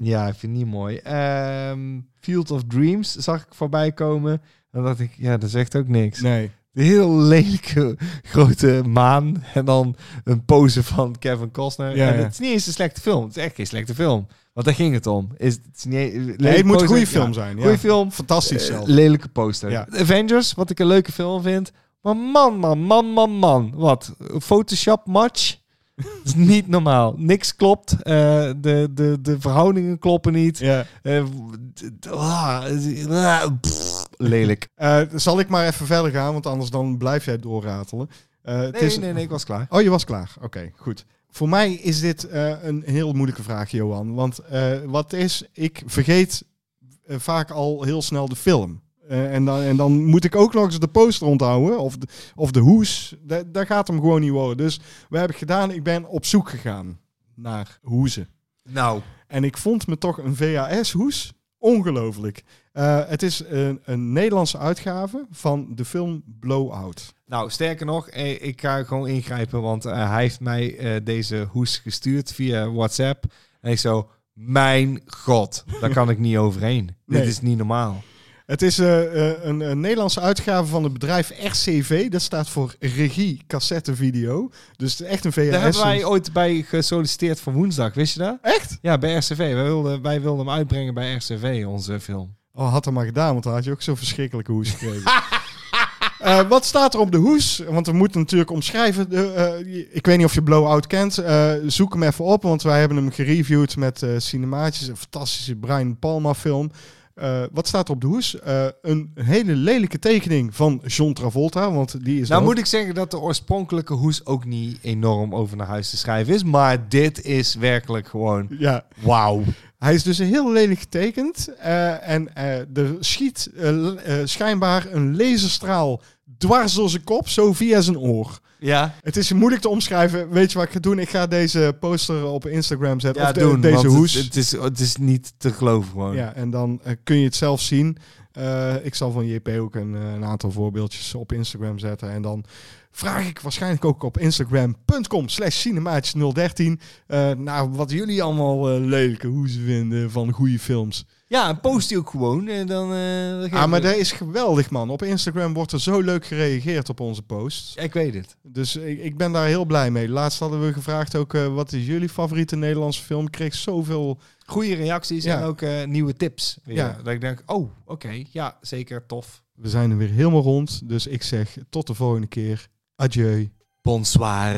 Ja, ik vind niet mooi. Ehm, Field of Dreams zag ik voorbij komen. Dan dacht ik, ja, dat zegt ook niks. Nee. De heel lelijke grote maan. En dan een pose van Kevin Costner. Ja, en ja. het is niet eens een slechte film. Het is echt geen slechte film. Want daar ging het om. Is, het, is niet, Nee, het moet een goede film ja, zijn. Ja. Goede film. Fantastisch Eh, zelf. lelijke poster. Ja. Avengers, wat ik een leuke film vind. Maar man, man, man, man, man. Wat? Photoshop match? Dat [LAUGHS] is niet normaal. Niks klopt. Eh, de, de, de verhoudingen kloppen niet. Ja. Eh, ah, ah, pff, lelijk. [LAUGHS] Eh, zal ik maar even verder gaan, want anders dan blijf jij doorratelen. Eh, het Nee, is... nee, nee, ik was klaar. Oh, je was klaar. Oké, goed. Voor mij is dit eh, een heel moeilijke vraag, Johan. Want eh, wat is, ik vergeet vaak al heel snel de film. Eh, en, dan, en dan moet ik ook nog eens de poster onthouden. Of de, of de hoes. Da- daar gaat hem gewoon niet worden. Dus we hebben gedaan, ik ben op zoek gegaan naar hoezen. Nou, En ik vond me toch een VHS-hoes ongelooflijk. Eh, het is een, een Nederlandse uitgave van de film Blowout. nou, sterker nog, eh, ik ga gewoon ingrijpen, want eh, hij heeft mij deze hoes gestuurd via WhatsApp. En ik zo, mijn god, daar kan ik niet [LAUGHS] overheen. Nee. Dit is niet normaal. Het is een, een Nederlandse uitgave van het bedrijf RCV. Dat staat voor Regie Cassette Video. Dus echt een VHS. Daar hebben wij ooit bij gesolliciteerd voor woensdag, wist je dat? Echt? Ja, bij RCV. Wij wilden, wij wilden hem uitbrengen bij RCV, onze film. Oh, had dat maar gedaan, want dan had je ook zo'n verschrikkelijke hoes gekregen. [LAUGHS] Eh, wat staat er op de hoes? Want we moeten natuurlijk omschrijven. De, eh, ik weet niet of je Blowout kent. Eh, zoek hem even op, want wij hebben hem gereviewd met eh cinemaatjes. Een fantastische Brian Palma film. Eh, wat staat er op de hoes? Eh, een hele lelijke tekening van John Travolta, want die is Nou moet ik zeggen dat de oorspronkelijke hoes ook niet enorm over naar huis te schrijven is. Maar dit is werkelijk gewoon Ja, wauw. Hij is dus heel lelijk getekend. eh, en eh, er schiet eh, schijnbaar een laserstraal dwars door zijn kop, zo via zijn oor. Ja, Het is moeilijk te omschrijven. Weet je wat ik ga doen? Ik ga deze poster op Instagram zetten. ja of de- doen. deze hoes. Het, het, is, het is niet te geloven gewoon. ja, en dan kun je het zelf zien. Ik zal van JP ook een, een aantal voorbeeldjes op Instagram zetten. En dan vraag ik waarschijnlijk ook op instagram.com slash cinemaatjes013 eh naar wat jullie allemaal eh, lelijke hoezen vinden van goede films. Ja, post die ook gewoon. En dan, eh, dan Ah, maar dat is geweldig, man. Op Instagram wordt er zo leuk gereageerd op onze posts. Ja, ik weet het. Dus ik, ik ben daar heel blij mee. Laatst hadden we gevraagd ook, wat is jullie favoriete Nederlandse film? Ik kreeg zoveel... Goede reacties Ja. en ook nieuwe tips. Weer. Ja. Dat ik denk, oh, oké, ja, zeker, tof. We zijn er weer helemaal rond. Dus ik zeg tot de volgende keer. Adieu. Bonsoir.